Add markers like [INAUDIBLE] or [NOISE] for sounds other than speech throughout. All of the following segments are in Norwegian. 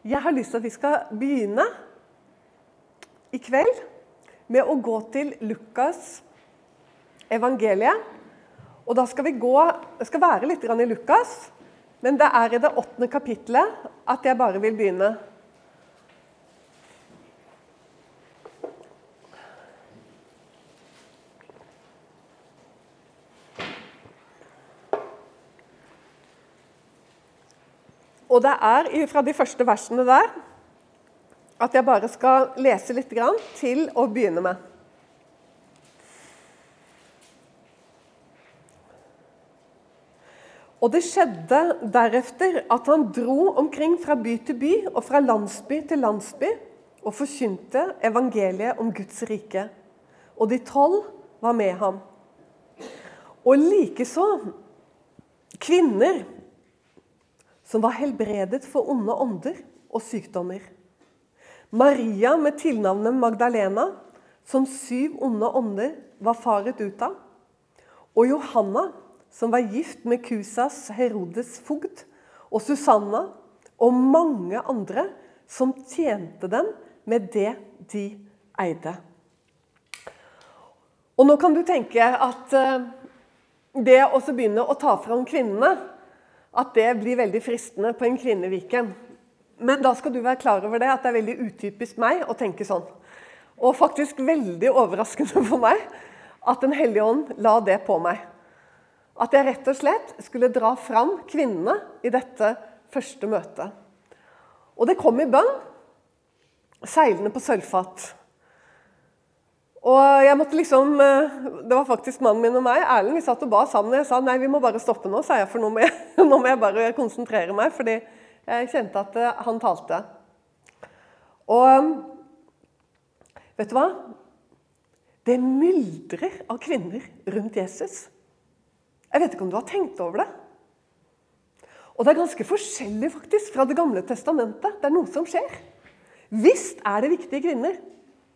Jeg har lyst til at vi skal begynne i kveld med å gå til Lukas evangeliet. Og da skal vi gå skal være litt i Lukas, men det er i det åttende kapittelet at jeg bare vil begynne. Og det er fra de første versene der at jeg bare skal lese litt til å begynne med. Og det skjedde derefter at han dro omkring fra by til by og fra landsby til landsby og forkynte evangeliet om Guds rike. Og de tolv var med ham. Og likeså kvinner som var helbredet for onde ånder og sykdommer. Maria med tilnavnet Magdalena, som syv onde ånder var faret ut av. Og Johanna, som var gift med Kusas Herodes fogd, og Susanna og mange andre som tjente dem med det de eide. Og Nå kan du tenke at eh, det å begynne å ta fram kvinnene at det blir veldig fristende på en kvinneviken. Men da skal du være klar over det, at det er veldig utypisk meg å tenke sånn. Og faktisk veldig overraskende for meg at Den hellige ånd la det på meg. At jeg rett og slett skulle dra fram kvinnene i dette første møtet. Og det kom i bønn, seilende på sølvfat. Og jeg måtte liksom, eh, Det var faktisk mannen min og meg. Erlend vi satt og ba sammen. Jeg sa nei, vi må bare stoppe nå, sa jeg, for nå må jeg, [LAUGHS] nå må jeg bare konsentrere meg. Fordi jeg kjente at eh, han talte. Og vet du hva? Det myldrer av kvinner rundt Jesus. Jeg vet ikke om du har tenkt over det? Og det er ganske forskjellig faktisk fra Det gamle testamentet. Det er noe som skjer. Visst er det viktige kvinner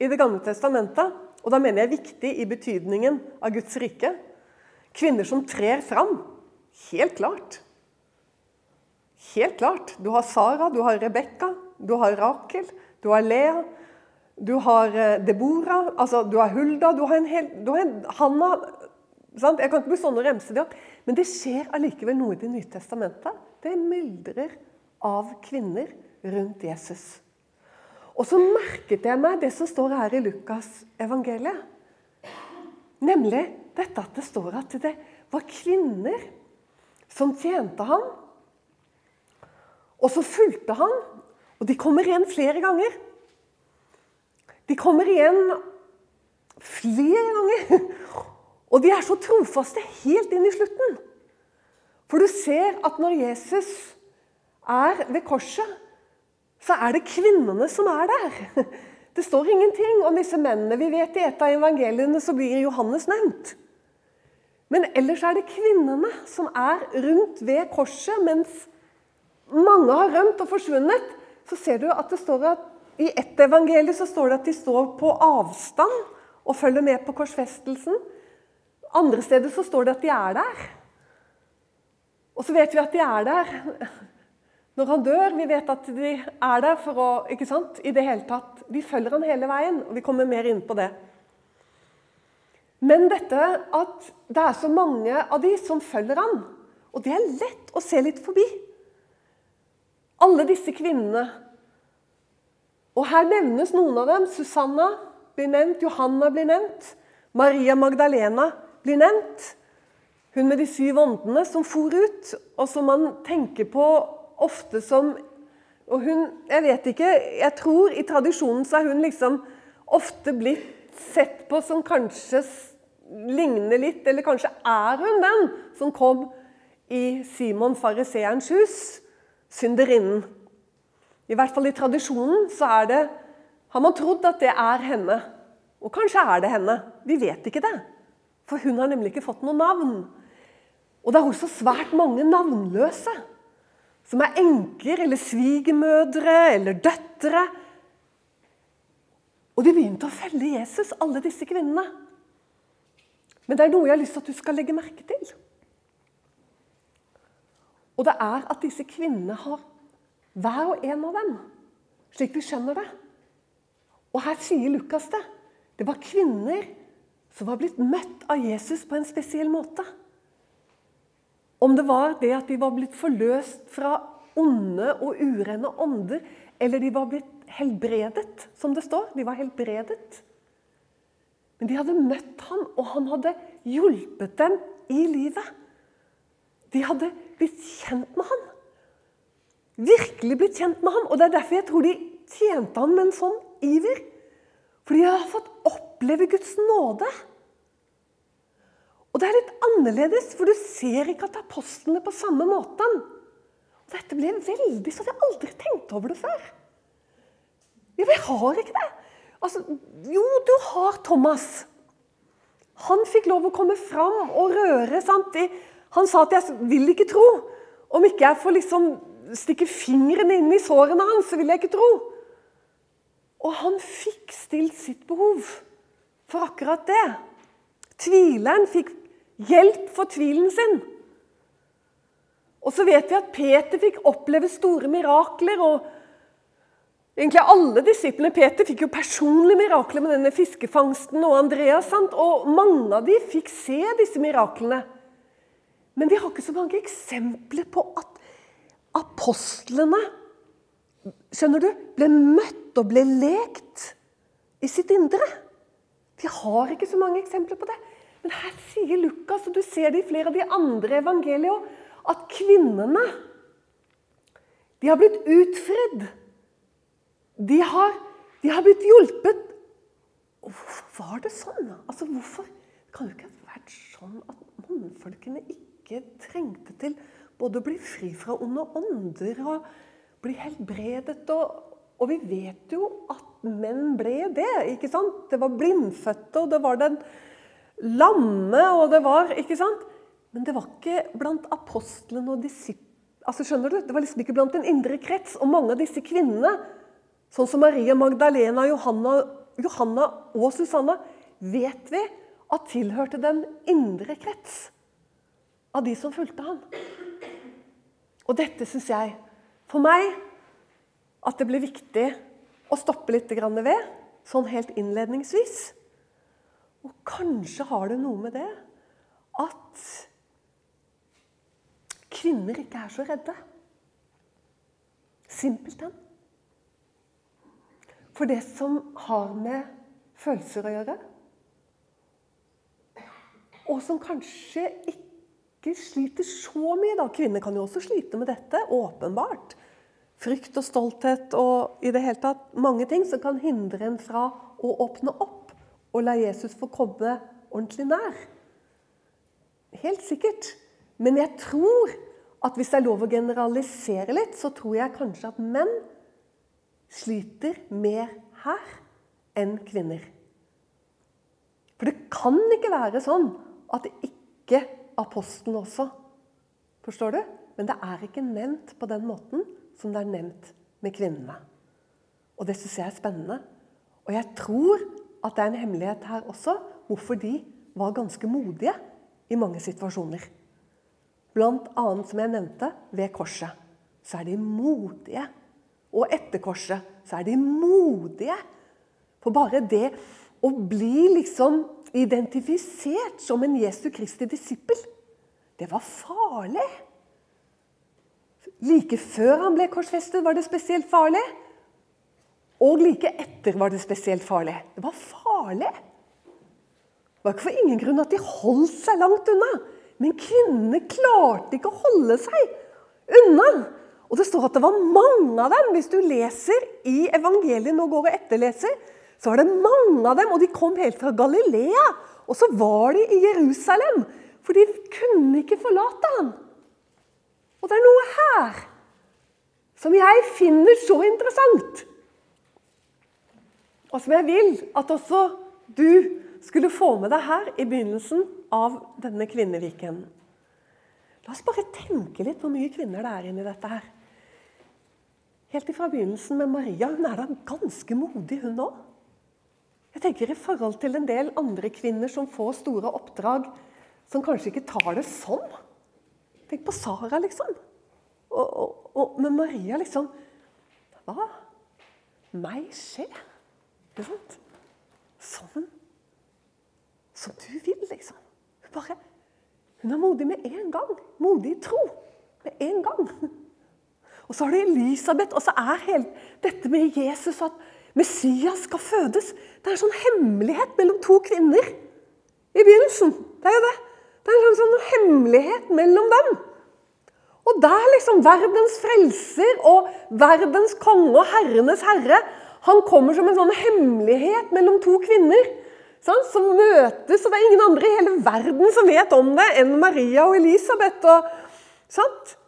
i Det gamle testamentet. Og da mener jeg viktig i betydningen av Guds rike. Kvinner som trer fram. Helt klart. Helt klart. Du har Sara, du har Rebekka, du har Rakel, du har Lea, du har Debora, Deborah, altså, du har Hulda, du har en hel du har en, Hanna sant? Jeg kan ikke bli sånn og remse det opp. Men det skjer allikevel noe i Det nye testamentet. Det myldrer av kvinner rundt Jesus. Og så merket jeg meg det som står her i Lukas evangeliet. Nemlig dette at det står at det var kvinner som tjente ham. Og så fulgte han. Og de kommer igjen flere ganger. De kommer igjen flere ganger. Og de er så trofaste helt inn i slutten. For du ser at når Jesus er ved korset, så er det kvinnene som er der. Det står ingenting om disse mennene. Vi vet I et av evangeliene så blir Johannes nevnt. Men ellers er det kvinnene som er rundt ved korset, mens mange har rømt og forsvunnet. Så ser du at det står at I ett evangelium så står det at de står på avstand og følger med på korsfestelsen. Andre steder så står det at de er der. Og så vet vi at de er der når han dør, vi vet at de er der for å ikke sant, i det hele tatt, Vi følger han hele veien, og vi kommer mer inn på det. Men dette at det er så mange av de som følger han, og det er lett å se litt forbi. Alle disse kvinnene. Og her nevnes noen av dem. Susanna blir nevnt, Johanna blir nevnt. Maria Magdalena blir nevnt. Hun med de syv åndene som for ut, og som man tenker på ofte som og hun, Jeg vet ikke. Jeg tror i tradisjonen så er hun liksom ofte blitt sett på som kanskje ligner litt, eller kanskje er hun den som kom i Simon fariseerens hus, synderinnen. I hvert fall i tradisjonen så er det, har man trodd at det er henne. Og kanskje er det henne. Vi vet ikke det. For hun har nemlig ikke fått noe navn. Og det er også svært mange navnløse som er enker eller svigermødre eller døtre. Og de begynte å følge Jesus, alle disse kvinnene. Men det er noe jeg har lyst til at du skal legge merke til. Og det er at disse kvinnene har Hver og en av dem. Slik vi skjønner det. Og her sier Lukas det. Det var kvinner som var blitt møtt av Jesus på en spesiell måte. Om det var det at de var blitt forløst fra onde og urene ånder, eller de var blitt helbredet, som det står. De var helbredet. Men de hadde møtt ham, og han hadde hjulpet dem i livet. De hadde blitt kjent med ham. Virkelig blitt kjent med ham. Og det er derfor jeg tror de tjente ham med en sånn iver. For de har fått oppleve Guds nåde. Og det er litt annerledes, for du ser ikke at apostlene på samme måten. Og dette ble veldig så jeg aldri tenkt over det før. Ja, vi har ikke det. Altså, jo, du har Thomas. Han fikk lov å komme fram og røre. Sant? Han sa at 'jeg vil ikke tro'. Om ikke jeg får liksom stikke fingrene inn i sårene hans, så vil jeg ikke tro. Og han fikk stilt sitt behov for akkurat det. Tvileren fikk hjelp for tvilen sin. Og så vet vi at Peter fikk oppleve store mirakler. og Egentlig Alle disiplene Peter fikk jo personlige mirakler med denne fiskefangsten og Andreas. Sant? Og mange av de fikk se disse miraklene. Men vi har ikke så mange eksempler på at apostlene skjønner du, ble møtt og ble lekt i sitt indre. Vi har ikke så mange eksempler på det. Men her sier Lukas, og du ser det i flere av de andre evangeliene, at kvinnene de har blitt utfridd de har, de har blitt hjulpet. Og hvorfor var det sånn? Altså, hvorfor kan det ikke ha vært sånn at mannfolkene ikke trengte til både å bli fri fra onde ånder og bli helbredet? Og, og, vi vet jo at menn ble det. ikke sant? Det var blindfødte, og det var den lamme, og det var ikke sant? Men det var ikke blant apostlene og disiplene. Altså, skjønner du? Det var liksom ikke blant den indre krets. Og mange av disse kvinnene Sånn som Maria Magdalena, Johanna, Johanna og Susanna vet vi at tilhørte den indre krets av de som fulgte ham. Og dette syns jeg, for meg, at det blir viktig å stoppe litt ved, sånn helt innledningsvis. Og kanskje har det noe med det at kvinner ikke er så redde. Simpelthen. For det som har med følelser å gjøre, og som kanskje ikke sliter så mye da. Kvinner kan jo også slite med dette, åpenbart. Frykt og stolthet og i det hele tatt mange ting som kan hindre en fra å åpne opp og la Jesus få komme ordentlig nær. Helt sikkert. Men jeg tror at hvis det er lov å generalisere litt, så tror jeg kanskje at menn sliter mer her enn kvinner. For det kan ikke være sånn at ikke apostelen også Forstår du? Men det er ikke nevnt på den måten som det er nevnt med kvinnene. Og det syns jeg er spennende. Og jeg tror at det er en hemmelighet her også hvorfor de var ganske modige i mange situasjoner. Blant annet, som jeg nevnte, ved korset. Så er de modige og etter korset så er de modige. For bare det å bli liksom identifisert som en Jesu Kristi disippel, det var farlig. Like før han ble korsfestet, var det spesielt farlig. Og like etter var det spesielt farlig. Det var farlig. Det var ikke for ingen grunn at de holdt seg langt unna. Men kvinnene klarte ikke å holde seg unna. Og det står at det var mange av dem. Hvis du leser i evangeliet nå går og etterleser, så var det mange av dem, og de kom helt fra Galilea. Og så var de i Jerusalem, for de kunne ikke forlate ham. Og det er noe her som jeg finner så interessant, og som jeg vil at også du skulle få med deg her i begynnelsen av denne kvinneviken. La oss bare tenke litt hvor mye kvinner det er inni dette her. Helt ifra begynnelsen med Maria. Hun er da ganske modig, hun òg. Jeg tenker I forhold til en del andre kvinner som får store oppdrag, som kanskje ikke tar det sånn. Tenk på Sara, liksom. Og, og, og, men Maria, liksom Hva? Meg skje? Ikke sant? Sånn som du vil, liksom. Hun bare Hun er modig med en gang. Modig i tro. Med en gang. Og så har du Elisabeth, og så er hele dette med Jesus at Messias skal fødes. Det er en sånn hemmelighet mellom to kvinner i begynnelsen. Det er jo det. Det er en sånn hemmelighet mellom dem. Og der liksom verdens frelser og verdens konge og herrenes herre han kommer som en sånn hemmelighet mellom to kvinner sant, som møtes. Og det er ingen andre i hele verden som vet om det enn Maria og Elisabeth. Og, sant?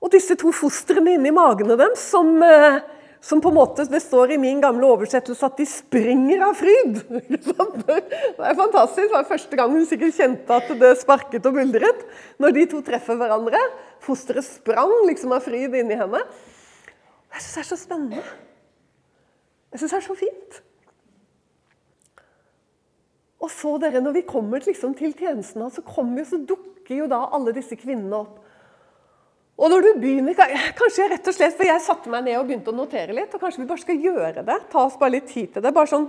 og disse to fostrene inni magene deres som, eh, som på en måte, Det står i min gamle oversettelse at de springer av fryd. [LAUGHS] Det er fantastisk. Det var første gang hun sikkert kjente at det sparket og buldret. Når de to treffer hverandre. Fosteret sprang liksom av fryd inni henne. Jeg syns det er så spennende. Jeg syns det er så fint. Og så dere, Når vi kommer liksom til tjenestene, så, så dukker jo da alle disse kvinnene opp. Og når du begynner, kanskje rett og slett, for Jeg satte meg ned og begynte å notere litt. og Kanskje vi bare skal gjøre det. Ta oss bare litt tid til det. Bare sånn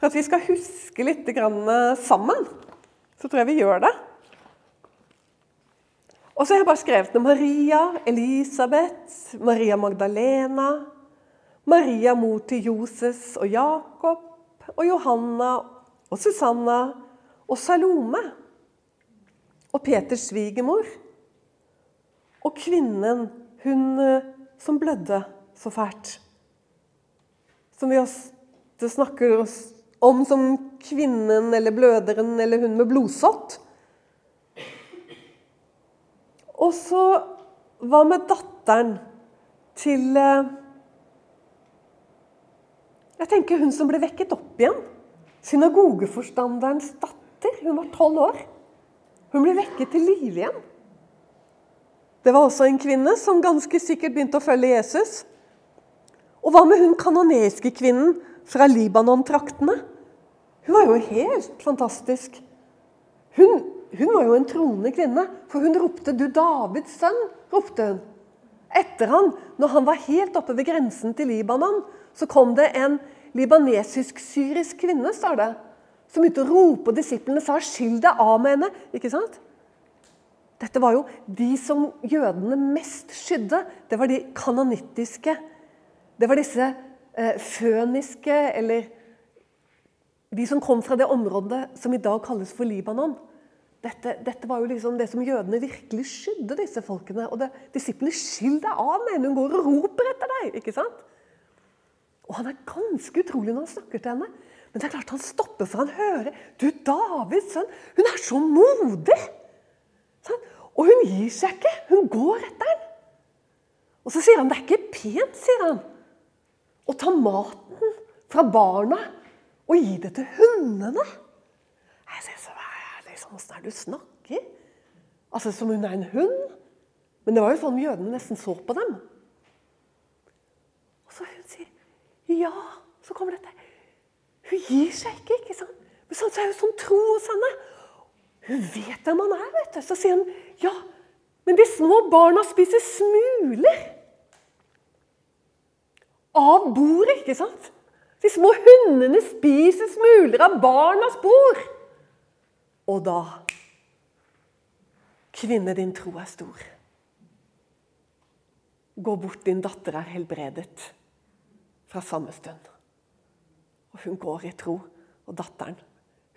for at vi skal huske litt eh, sammen. Så tror jeg vi gjør det. Og så har jeg bare skrevet ned Maria, Elisabeth, Maria Magdalena, Maria mor til Joses og Jakob, og Johanna og Susanna og Salome. Og Peters svigermor og kvinnen, hun eh, som blødde så fælt. Som vi ofte snakker om som kvinnen eller bløderen eller hun med blodsått. Og så hva med datteren til eh, Jeg tenker hun som ble vekket opp igjen. Synagogeforstanderens datter. Hun var tolv år. Hun ble vekket til live igjen. Det var også en kvinne som ganske sikkert begynte å følge Jesus. Og hva med hun kanoneske kvinnen fra Libanon-traktene? Hun var jo helt fantastisk. Hun, hun, var jo en troende kvinne, for hun ropte 'Du Davids sønn'. ropte hun. Etter han, når han var helt oppe ved grensen til Libanon, så kom det en libanesisk-syrisk kvinne, står det, som begynte å rope, disiplene sa 'Skill deg av med henne'. Ikke sant? Dette var jo de som jødene mest skydde. Det var de kanonittiske. Det var disse eh, føniske, eller de som kom fra det området som i dag kalles for Libanon. Dette, dette var jo liksom det som jødene virkelig skydde disse folkene. Og det, disiplene skill deg av henne! Hun går og roper etter deg! ikke sant? Og han er ganske utrolig når han snakker til henne. Men det er klart han stopper, for han hører Du, Davids sønn, hun er så modig! Sånn? Og hun gir seg ikke. Hun går etter ham. Og så sier han det er ikke pent sier han, å ta maten fra barna og gi det til hundene. Jeg sier så, liksom, Åssen er det du snakker? Altså Som hun er en hund? Men det var jo sånn jødene nesten så på dem. Og så hun sier ja. Så kommer dette. Hun gir seg ikke. ikke sant? Men så er hun sånn tro hos henne. Hun vet hvem han er. vet du. Så sier hun, ja, men de små barna spiser smuler av bordet, ikke sant? De små hundene spiser smuler av barnas bord. Og da Kvinne, din tro er stor. Gå bort, din datter er helbredet. Fra samme stund. Og hun går i tro, og datteren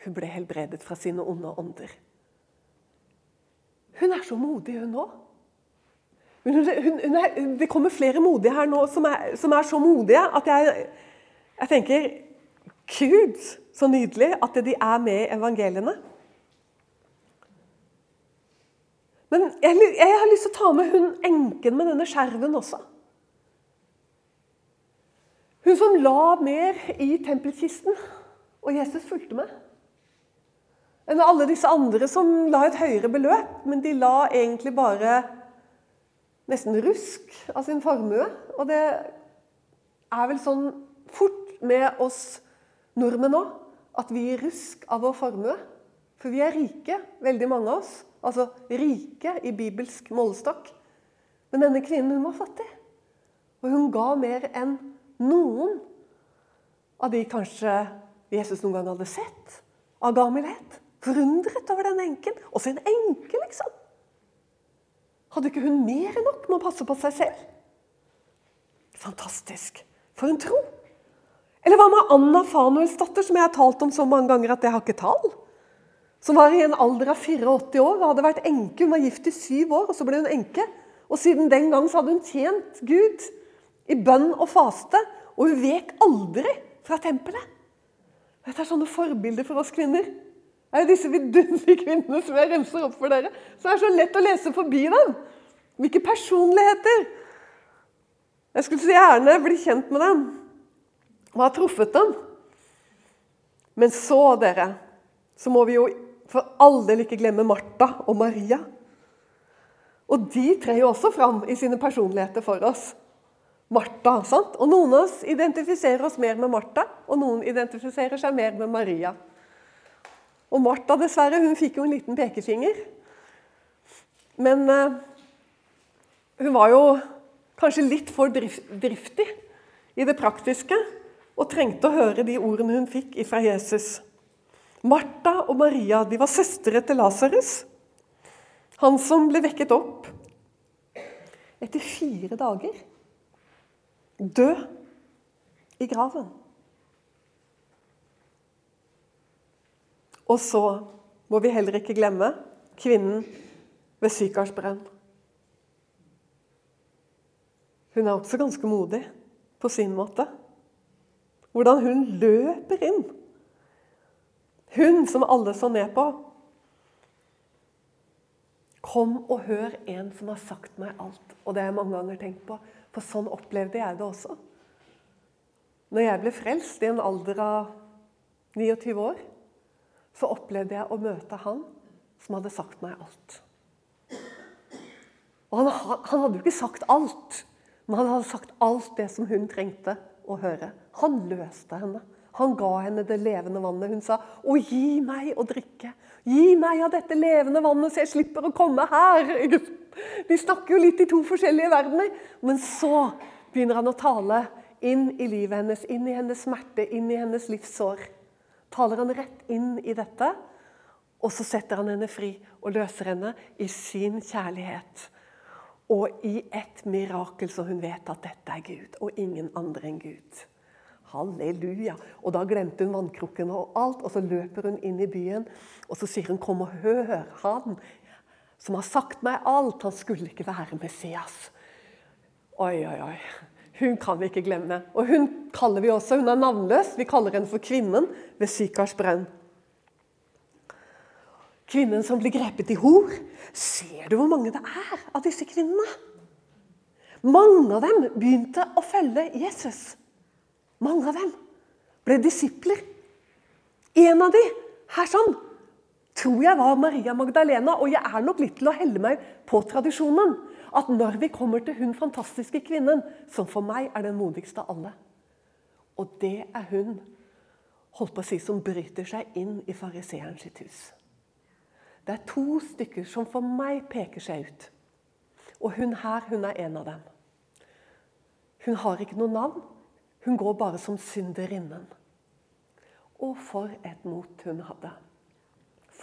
hun ble helbredet fra sine onde ånder. Hun er så modig, hun òg. Det kommer flere modige her nå som er, som er så modige at jeg, jeg, tenker Gud, så nydelig at de er med i evangeliene. Men jeg, jeg har lyst til å ta med hun enken med denne skjerven også. Hun som la mer i tempelkisten, og Jesus fulgte med enn alle disse andre som la et høyere beløp, men de la egentlig bare nesten rusk av sin formue. Og det er vel sånn fort med oss nordmenn òg at vi gir rusk av vår formue. For vi er rike, veldig mange av oss. Altså rike i bibelsk målestokk. Men denne kvinnen hun var fattig. Og hun ga mer enn noen av de kanskje Jesus noen gang hadde sett av gammelhet. Forundret over den enken. Også en enke, liksom. Hadde ikke hun mer enn nok med å passe på seg selv? Fantastisk. For en tro. Eller hva med Anna Fanuelsdatter, som jeg har talt om så mange ganger at jeg har ikke tall? Som var i en alder av 84 år og hadde vært enke. Hun var gift i syv år, og så ble hun enke. Og siden den gang så hadde hun tjent Gud i bønn og faste. Og hun vek aldri fra tempelet. Dette er sånne forbilder for oss kvinner. Det er disse vidunderlige kvinnene som jeg remser opp for dere. Så det er så lett å lese forbi dem. Hvilke personligheter. Jeg skulle så gjerne bli kjent med dem og ha truffet dem. Men så, dere, så må vi jo for all del ikke glemme Martha og Maria. Og de trer jo også fram i sine personligheter for oss. Martha, sant? Og Noen av oss identifiserer oss mer med Martha, og noen identifiserer seg mer med Maria. Og Martha dessverre, hun fikk jo en liten pekefinger. Men eh, hun var jo kanskje litt for driftig i det praktiske og trengte å høre de ordene hun fikk fra Jesus. Martha og Maria de var søstre til Lasarus, han som ble vekket opp etter fire dager. Død i graven. Og så må vi heller ikke glemme kvinnen ved Sykarsbrønn. Hun er også ganske modig på sin måte. Hvordan hun løper inn. Hun som alle så ned på. Kom og hør en som har sagt meg alt. Og det har jeg mange ganger tenkt på, for sånn opplevde jeg det også. Når jeg ble frelst i en alder av 29 år, så opplevde jeg å møte han som hadde sagt meg alt. Og han, han hadde jo ikke sagt alt, men han hadde sagt alt det som hun trengte å høre. Han løste henne. Han ga henne det levende vannet. Hun sa, 'Å, gi meg å drikke. Gi meg av dette levende vannet, så jeg slipper å komme her.' De snakker jo litt i to forskjellige verdener. Men så begynner han å tale inn i livet hennes, inn i hennes smerte, inn i hennes livssår. Taler han rett inn i dette, og så setter han henne fri og løser henne i sin kjærlighet. Og i et mirakel så hun vet at dette er Gud, og ingen andre enn Gud. Halleluja. Og da glemte hun vannkrukken og alt, og så løper hun inn i byen. Og så sier hun, 'Kom og hør han som har sagt meg alt.' Han skulle ikke være Messias. Oi, oi, oi. Hun kan vi ikke glemme. Og hun kaller vi også, hun er navnløs. Vi kaller henne for kvinnen ved Sykars brønn. Kvinnen som blir grepet i hor. Ser du hvor mange det er av disse kvinnene? Mange av dem begynte å følge Jesus. Mange av dem ble disipler. En av de, her sånn, tror jeg var Maria Magdalena. Og jeg er nok litt til å helle meg på tradisjonen. At når vi kommer til hun fantastiske kvinnen, som for meg er den modigste av alle Og det er hun holdt på å si, som bryter seg inn i fariseeren sitt hus. Det er to stykker som for meg peker seg ut. Og hun her, hun er en av dem. Hun har ikke noe navn. Hun går bare som synderinnen. Og for et mot hun hadde.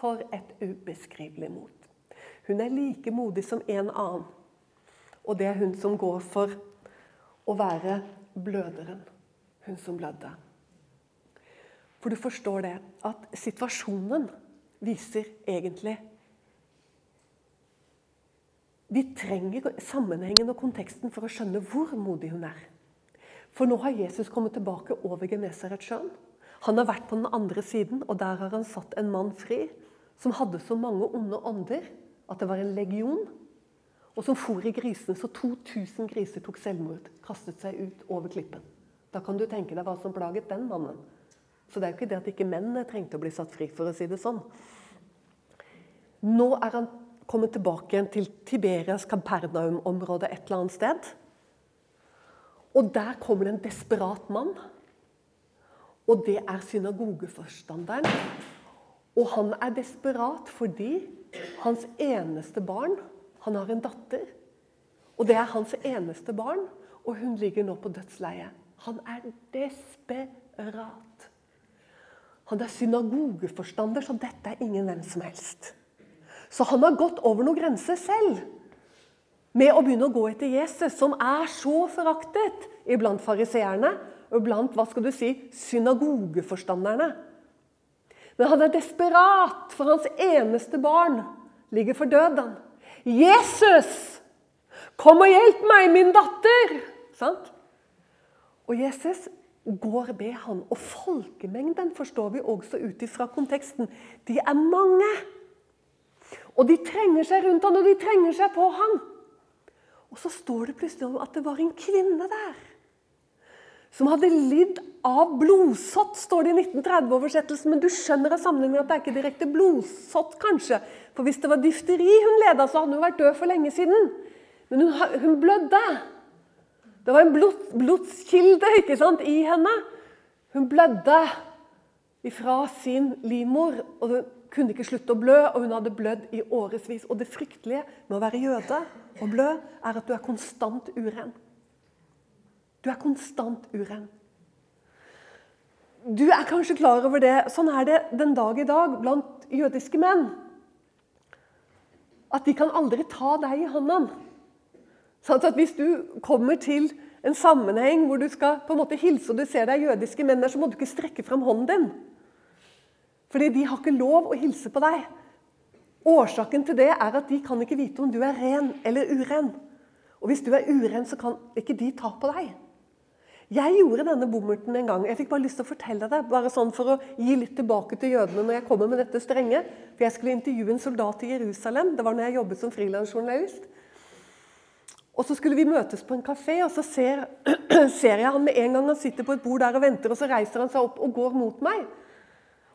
For et ubeskrivelig mot. Hun er like modig som en annen. Og det er hun som går for å være bløderen. Hun som blødde. For du forstår det at situasjonen viser egentlig Vi trenger sammenhengen og konteksten for å skjønne hvor modig hun er. For nå har Jesus kommet tilbake over Genesaretsjøen. Han har vært på den andre siden, og der har han satt en mann fri som hadde så mange onde ånder at det var en legion. Og som for i grisene, så 2000 griser tok selvmord. Kastet seg ut over klippen. Da kan du tenke deg hva som plaget den mannen. Så det er jo ikke det at ikke mennene trengte å bli satt fri, for å si det sånn. Nå er han kommet tilbake igjen til Tiberias Campernaum-område et eller annet sted. Og der kommer det en desperat mann. Og det er synagogeforstanderen. Og han er desperat fordi hans eneste barn Han har en datter. Og det er hans eneste barn, og hun ligger nå på dødsleiet. Han er desperat. Han er synagogeforstander, så dette er ingen hvem som helst. Så han har gått over noen grenser selv med å begynne å gå etter Jesus, som er så foraktet iblant fariseerne og blant hva skal du si, synagogeforstanderne. Men han er desperat, for hans eneste barn ligger for døden. 'Jesus, kom og hjelp meg, min datter!' Sant? Og Jesus går ved han. Og folkemengden forstår vi også ut ifra konteksten. De er mange. Og de trenger seg rundt han, og de trenger seg på han. Og så står det plutselig om at det var en kvinne der. Som hadde lidd av blodsott, står det i 1930-oversettelsen. Men du skjønner av sammenhengen at det er ikke direkte blodsott, kanskje. For hvis det var difteri hun leda, så hadde hun vært død for lenge siden. Men hun, hun blødde. Det var en blod, blodskilde ikke sant, i henne. Hun blødde ifra sin livmor. og hun kunne ikke slutte å blø, og hun hadde blødd i årevis. Og det fryktelige med å være jøde og blø, er at du er konstant uren. Du er konstant uren. Du er kanskje klar over det. Sånn er det den dag i dag blant jødiske menn. At de kan aldri ta deg i hånden. Sånn at Hvis du kommer til en sammenheng hvor du skal på en måte hilse og du ser deg jødiske menn der, så må du ikke strekke fram hånden din. Fordi de har ikke lov å hilse på deg. Årsaken til det er at de kan ikke vite om du er ren eller uren. Og hvis du er uren, så kan ikke de ta på deg. Jeg gjorde denne bommerten en gang. Jeg fikk bare lyst til å fortelle det, bare sånn for å gi litt tilbake til jødene når jeg kommer med dette strenge. For Jeg skulle intervjue en soldat i Jerusalem. Det var når jeg jobbet som frilansjournalist. Og Så skulle vi møtes på en kafé, og så ser, [CLEARS THROAT] ser jeg han med en gang han sitter på et bord der og venter, og så reiser han seg opp og går mot meg.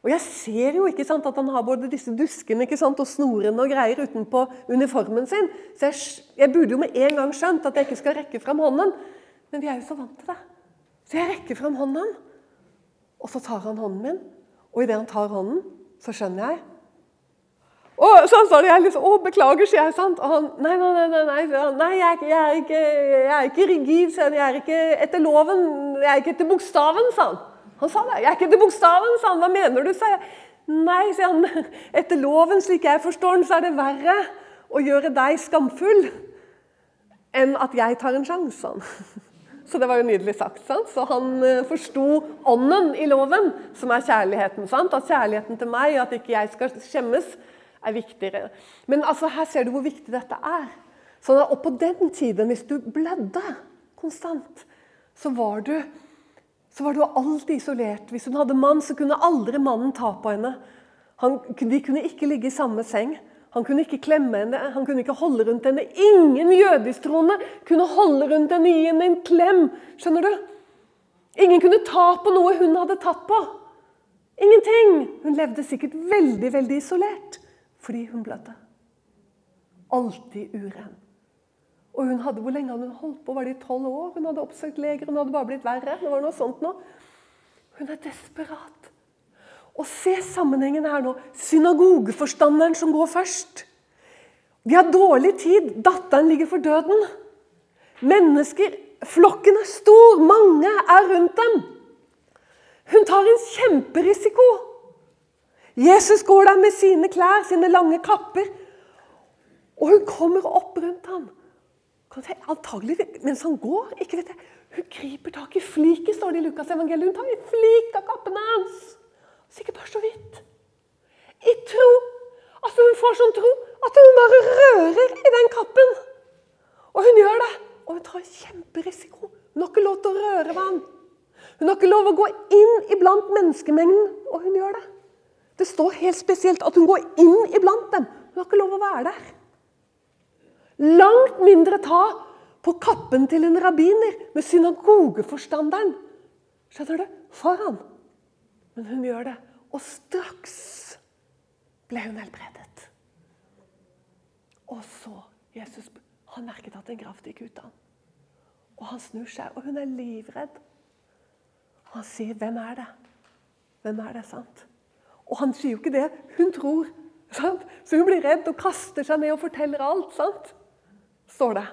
Og jeg ser jo ikke sant, at han har både disse duskene ikke sant, og snorene og greier utenpå uniformen sin. Så jeg, jeg, burde jo med en gang skjønt at jeg ikke skal rekke fram hånden. Men vi er jo så vant til det. Så jeg rekker fram hånden, og så tar han hånden min. Og idet han tar hånden, så skjønner jeg og sånn sa jeg liksom, 'Å, beklager', sier jeg. sant? Og han 'Nei, nei, nei, nei, nei jeg, er ikke, jeg, er ikke, jeg er ikke rigid. Jeg er ikke etter loven. Jeg er ikke etter bokstaven', sa han. Han sa det. 'Jeg er ikke etter bokstaven', sa han. 'Hva mener du', sa jeg. 'Nei', sier han. [LAUGHS] 'Etter loven, slik jeg forstår den, så er det verre å gjøre deg skamfull enn at jeg tar en sjanse', sa han. [LAUGHS] Så det var jo nydelig sagt. Sant? Så han uh, forsto ånden i loven, som er kjærligheten. Sant? At kjærligheten til meg, at ikke jeg skal skjemmes, er viktigere. Men altså, her ser du hvor viktig dette er. Sånn at, og på den tiden, hvis du blødde konstant, så var du så var du alltid isolert. Hvis hun hadde mann, så kunne aldri mannen ta på henne. Han, de kunne ikke ligge i samme seng. Han kunne ikke klemme henne, han kunne ikke holde rundt henne. Ingen jødisktroende kunne holde rundt henne i henne en klem. Skjønner du? Ingen kunne ta på noe hun hadde tatt på. Ingenting! Hun levde sikkert veldig, veldig isolert fordi hun blødde. Alltid uren. Og hun hadde, Hvor lenge hadde hun holdt på? Var det i tolv år? Hun hadde oppsøkt leger. Hun hadde bare blitt verre. Det var noe sånt nå. Hun er desperat. Og se sammenhengen her nå. Synagogeforstanderen som går først. De har dårlig tid. Datteren ligger for døden. Mennesker Flokken er stor. Mange er rundt dem. Hun tar en kjemperisiko. Jesus går der med sine klær, sine lange kapper. Og hun kommer opp rundt ham. Antagelig mens han går. ikke vet jeg. Hun griper tak i fliket, står det i Lukas evangeliet. Hun tar i flik av kappene hans. Sikkert bare så vidt. I tro. Altså Hun får sånn tro at hun bare rører i den kappen. Og hun gjør det. Og hun tar kjemperisiko. Hun har ikke lov til å røre ved han. Hun har ikke lov å gå inn iblant menneskemengden, og hun gjør det. Det står helt spesielt at hun går inn iblant dem. Hun har ikke lov å være der. Langt mindre ta på kappen til en rabbiner med synagogeforstanderen. Skjønner du? Foran. Men hun gjør det. Og straks ble hun helbredet. Og så Jesus han merket at en kraft gikk ut av ham. Og han snur seg, og hun er livredd. Han sier, 'Hvem er det?' Hvem er det, sant? Og han sier jo ikke det. Hun tror. Sant? Så hun blir redd og kaster seg ned og forteller alt. sant? står det.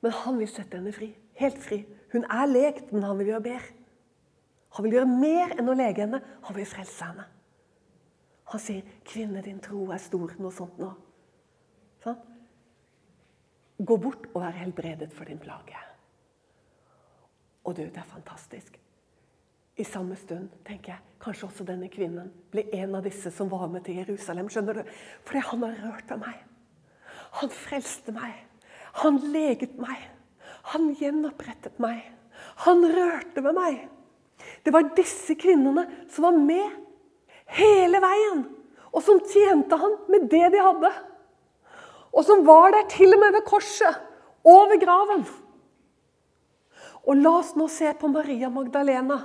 Men han vil sette henne fri. Helt fri. Hun er lekt, men han vil gjøre mer. Han vil gjøre mer enn å lege henne. Han vil frelse henne. Han sier, 'Kvinne, din tro er stor.' Noe sånt nå. Sånn? Gå bort og vær helbredet for din plage. Og du, det er fantastisk. I samme stund tenker jeg, kanskje også denne kvinnen ble en av disse som var med til Jerusalem. skjønner du? Fordi han har rørt ved meg. Han frelste meg. Han leget meg. Han gjenopprettet meg. Han rørte ved meg. Det var disse kvinnene som var med hele veien, og som tjente han med det de hadde. Og som var der til og med ved korset, over graven. Og la oss nå se på Maria Magdalena.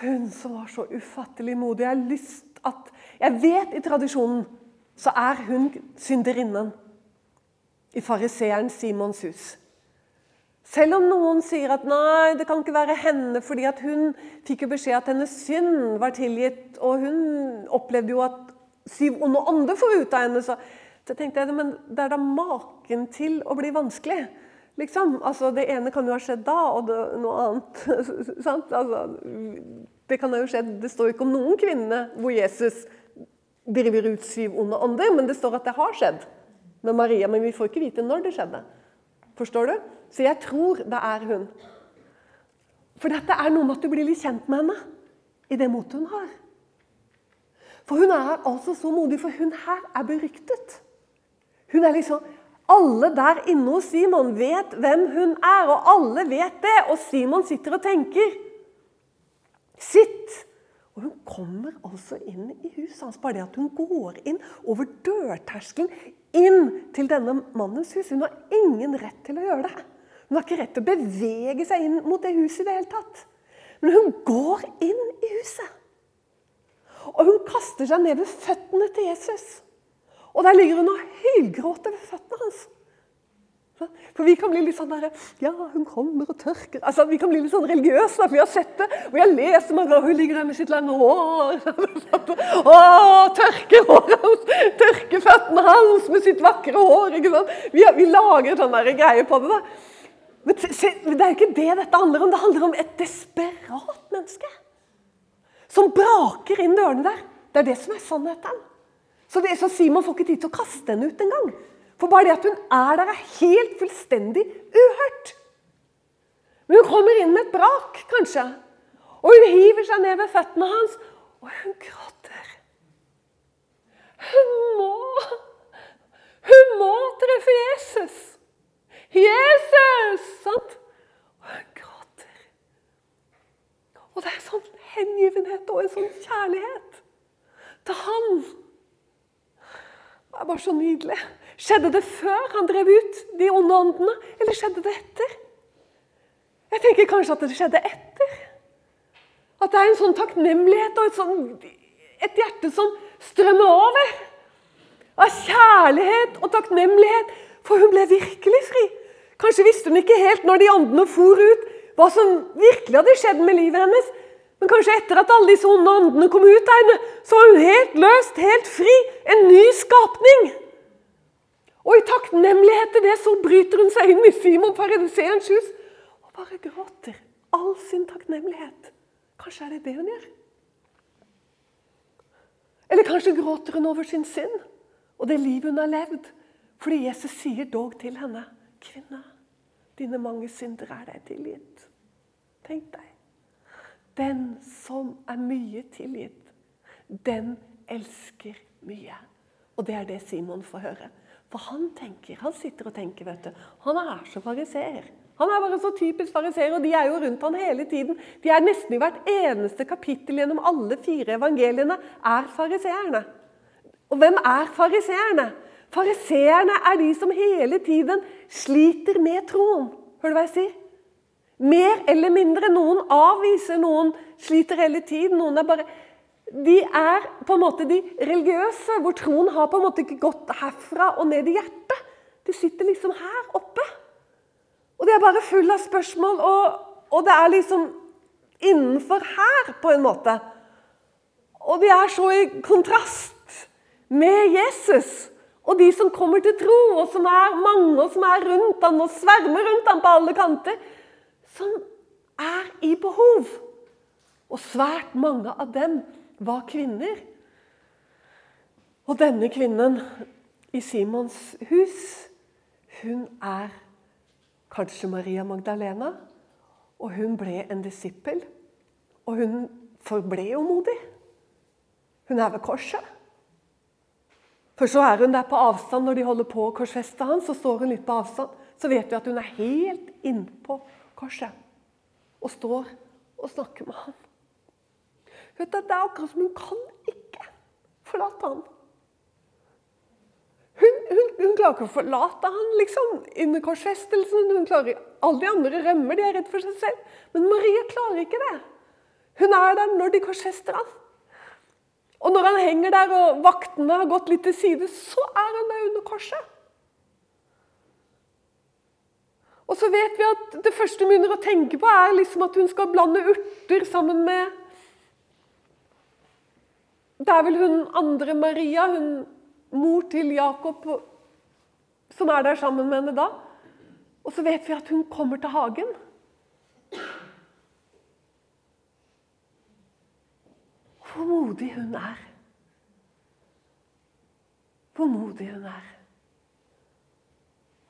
Hun som var så ufattelig modig. Jeg, har lyst at, jeg vet i tradisjonen så er hun synderinnen i fariseeren Simons hus. Selv om noen sier at nei, det kan ikke være henne fordi at hun fikk jo beskjed at hennes synd var tilgitt, og hun opplevde jo at syv onde ånder får ut av henne. Så, så tenkte jeg men det er da maken til å bli vanskelig. Liksom. Altså, det ene kan jo ha skjedd da, og det, noe annet. [LAUGHS] altså, det kan ha jo skjedd, det står ikke om noen kvinne hvor Jesus driver ut syv onde ånder, men det står at det har skjedd med Maria. Men vi får ikke vite når det skjedde. Forstår du? Så jeg tror det er hun. For dette er noe med at du blir litt kjent med henne i det motet hun har. For hun er altså så modig, for hun her er beryktet. Hun er liksom Alle der inne hos Simon vet hvem hun er, og alle vet det. Og Simon sitter og tenker. Sitt! Og hun kommer altså inn i huset hans. Bare det at hun går inn over dørterskelen inn til denne mannens hus. Hun har ingen rett til å gjøre det. Hun har ikke rett til å bevege seg inn mot det huset i det hele tatt. Men hun går inn i huset. Og hun kaster seg ned ved føttene til Jesus. Og der ligger hun og hylgråter ved føttene hans. For vi kan bli litt sånn der, Ja, hun kommer og tørker altså, Vi kan bli litt sånn religiøse, vi har sett det. Og har lest mange ganger. Hun ligger der med sitt lange hår. Å, tørker håret hans! Tørker føttene hans med sitt vakre hår. ikke sant? Vi, vi lager sånn greie på det. da. Men se, Det er jo ikke det dette handler om. Det handler om et desperat menneske. Som braker inn dørene der. Det er det som er sannheten. Så, det, så Simon får ikke tid til å kaste henne ut engang. For bare det at hun er der, er helt fullstendig uhørt. Men hun kommer inn med et brak, kanskje. Og hun hiver seg ned ved føttene hans, og hun gråter. Hun må Hun må treffe Jesus! Jesus! Sant? Og hun gråter. Og det er sånn hengivenhet og en sånn kjærlighet til han. Det er bare så nydelig. Skjedde det før han drev ut de onde åndene, eller skjedde det etter? Jeg tenker kanskje at det skjedde etter. At det er en sånn takknemlighet og et, sånn, et hjerte som strømmer over. Av kjærlighet og takknemlighet, for hun ble virkelig fri. Kanskje visste hun ikke helt når de åndene for ut, hva som virkelig hadde skjedd med livet hennes. Men kanskje etter at alle disse onde åndene kom ut av henne, så var hun helt løst, helt fri. En ny skapning. Og i takknemlighet til det så bryter hun seg inn i Simon fariseerens hus og bare gråter all sin takknemlighet. Kanskje er det det hun gjør? Eller kanskje gråter hun over sin synd og det livet hun har levd. Fordi Jesus sier dog til henne, 'Kvinne, dine mange synder er deg tilgitt.' Tenk deg. Den som er mye tilgitt, den elsker mye. Og det er det Simon får høre. For han tenker, han sitter og tenker, vet du. Han er så fariseer. Han er bare så typisk fariseer, og de er jo rundt han hele tiden. De er nesten i hvert eneste kapittel gjennom alle fire evangeliene er fariseerne. Og hvem er fariseerne? Fariseerne er de som hele tiden sliter med troen. Hører du hva jeg sier? Mer eller mindre. Noen avviser, noen sliter hele tiden. Noen er bare de er på en måte de religiøse, hvor troen har på en måte ikke gått herfra og ned i hjertet. De sitter liksom her oppe. Og de er bare full av spørsmål, og, og det er liksom innenfor her, på en måte. Og de er så i kontrast med Jesus og de som kommer til tro, og som er mange, og som er rundt ham og svermer rundt ham på alle kanter. Som er i behov. Og svært mange av dem var kvinner. Og denne kvinnen i Simons hus, hun er kanskje Maria Magdalena. Og hun ble en disippel. Og hun forble jo modig. Hun er ved korset. For så er hun der på avstand når de holder på å korsfeste han, så står hun litt på avstand. Så vet vi at hun er helt innpå korset og står og snakker med ham. Vet du, Det er akkurat som hun kan ikke forlate ham. Hun, hun, hun, klarer ikke å forlate han liksom, under korsfestelsen. Hun klarer, Alle de andre rømmer, de er redd for seg selv. Men Maria klarer ikke det. Hun er der når de korsfester han. Og når han henger der og vaktene har gått litt til side, så er han der under korset. Og så vet vi at det første hun begynner å tenke på, er liksom at hun skal blande urter sammen med Det er vel hun andre Maria, hun mor til Jakob, som er der sammen med henne da. Og så vet vi at hun kommer til hagen. Hvor modig hun er. Hvor modig hun er.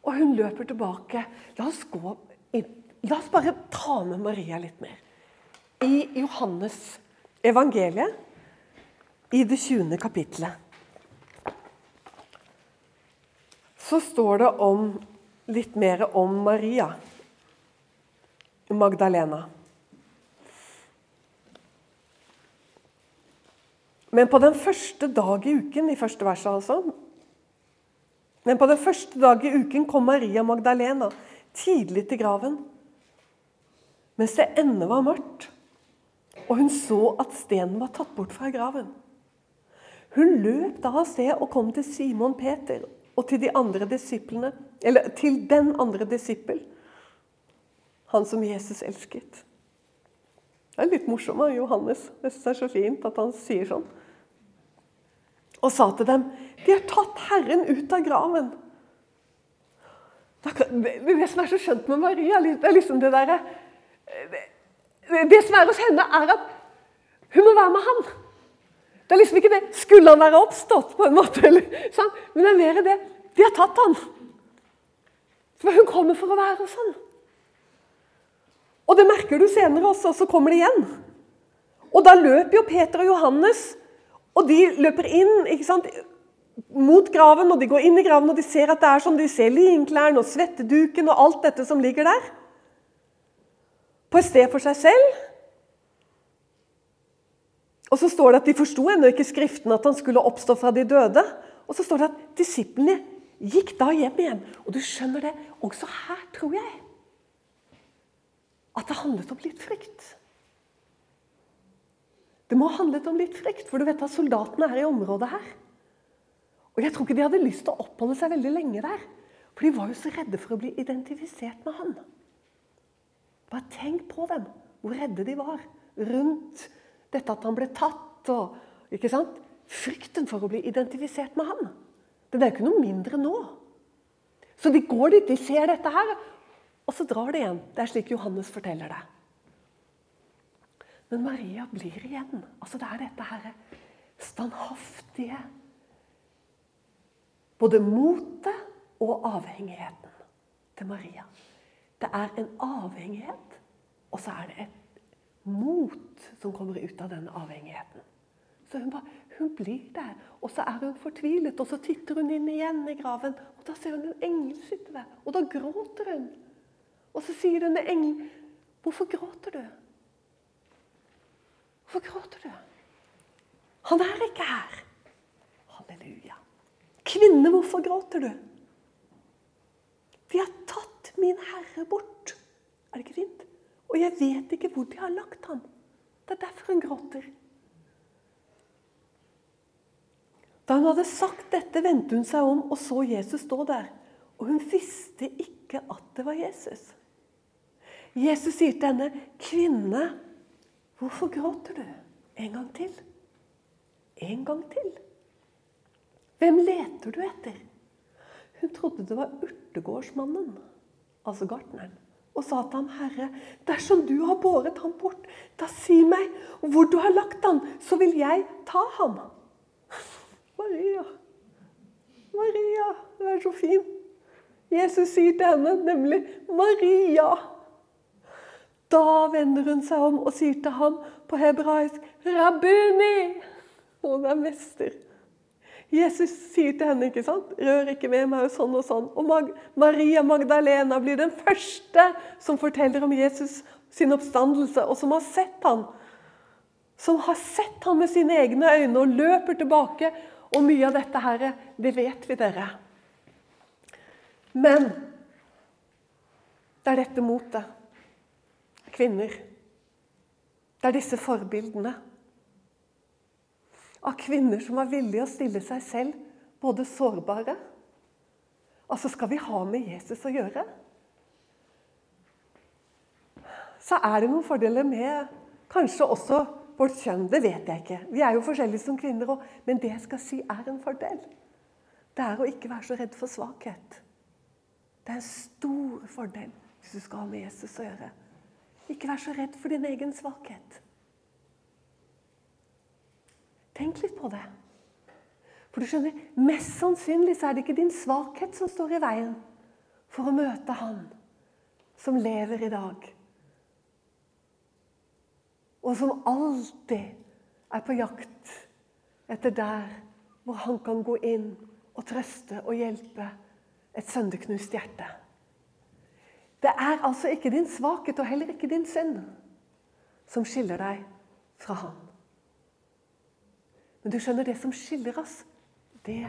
Og hun løper tilbake. La oss, gå inn. La oss bare ta med Maria litt mer. I Johannes evangeliet, i det 20. kapittelet, så står det om, litt mer om Maria Magdalena. Men på den første dag i uken, i første verset altså Men på den første dag i uken kom Maria Magdalena tidlig til graven. Mens det ennå var mørkt, og hun så at stenen var tatt bort fra graven. Hun løp da av sted og kom til Simon Peter og til de andre eller til den andre disippel, han som Jesus elsket. Det er litt morsomt av Johannes. Jeg synes det er så fint at han sier sånn. Og sa til dem, 'De har tatt Herren ut av graven.' Det som er så skjønt med Maria, det er liksom det derre Det som er hos henne, er at hun må være med ham. Det er liksom ikke det 'skulle han være oppstått', på en måte, eller, sånn. men det er mer det 'de har tatt han'. For hun kommer for å være hos han. Og det merker du senere også, så kommer det igjen. Og da løper jo Peter og Johannes og de løper inn ikke sant, mot graven, og de går inn i graven og de ser at det er sånn, de ser linklærne og svetteduken og alt dette som ligger der. På et sted for seg selv. Og så står det at De forsto ennå ikke Skriften at han skulle oppstå fra de døde. Og så står det at disiplene gikk da hjem igjen. Og du skjønner det, også her tror jeg at det handlet om litt frykt. Det må ha handlet om litt frykt, for du vet at soldatene er i området her. Og jeg tror ikke de hadde lyst til å oppholde seg veldig lenge der. For de var jo så redde for å bli identifisert med han. Bare tenk på dem, hvor redde de var rundt dette at han ble tatt. og, ikke sant? Frykten for å bli identifisert med han. Det er jo ikke noe mindre nå. Så de går dit, de ser dette her, og så drar de igjen. Det er slik Johannes forteller det. Men Maria blir igjen. Altså Det er dette her standhaftige Både motet og avhengigheten til Maria. Det er en avhengighet, og så er det et mot som kommer ut av den avhengigheten. Så hun, bare, hun blir der, og så er hun fortvilet. Og så titter hun inn igjen i graven, og da ser hun en engel sitte der. Og da gråter hun. Og så sier denne engelen, 'Hvorfor gråter du?' Hvorfor gråter du? Han er ikke her. Halleluja. Kvinne, hvorfor gråter du? De har tatt min herre bort. Er det ikke fint? Og jeg vet ikke hvor de har lagt ham. Det er derfor hun gråter. Da hun hadde sagt dette, vendte hun seg om og så Jesus stå der. Og hun visste ikke at det var Jesus. Jesus sier til henne, 'Kvinne, Hvorfor gråter du? En gang til. En gang til. Hvem leter du etter? Hun trodde det var urtegårdsmannen, altså gartneren. og sa til ham, 'Herre, dersom du har båret ham bort, da si meg hvor du har lagt ham, så vil jeg ta ham.' [LAUGHS] Maria, Maria, du er så fin. Jesus sier til henne nemlig 'Maria'. Da vender hun seg om og sier til ham på hebraisk 'Rabbuni'. Hun er mester. Jesus sier til henne, ikke sant? 'Rør ikke ved meg', og sånn og sånn. Og Mag Maria Magdalena blir den første som forteller om Jesus sin oppstandelse, og som har sett han. Som har sett han med sine egne øyne og løper tilbake. Og mye av dette her, det vet vi, dere. Men det er dette motet. Kvinner. Det er disse forbildene av kvinner som var villige å stille seg selv både sårbare Altså, skal vi ha med Jesus å gjøre? Så er det noen fordeler med kanskje også vårt kjønn. Det vet jeg ikke. Vi er jo forskjellige som kvinner òg. Men det jeg skal si, er en fordel. Det er å ikke være så redd for svakhet. Det er en stor fordel hvis du skal ha med Jesus å gjøre. Ikke vær så redd for din egen svakhet. Tenk litt på det. For du skjønner, Mest sannsynlig så er det ikke din svakhet som står i veien for å møte Han som lever i dag. Og som alltid er på jakt etter der hvor han kan gå inn og trøste og hjelpe et sønderknust hjerte. Det er altså ikke din svakhet og heller ikke din synd som skiller deg fra ham. Men du skjønner, det som skiller oss, det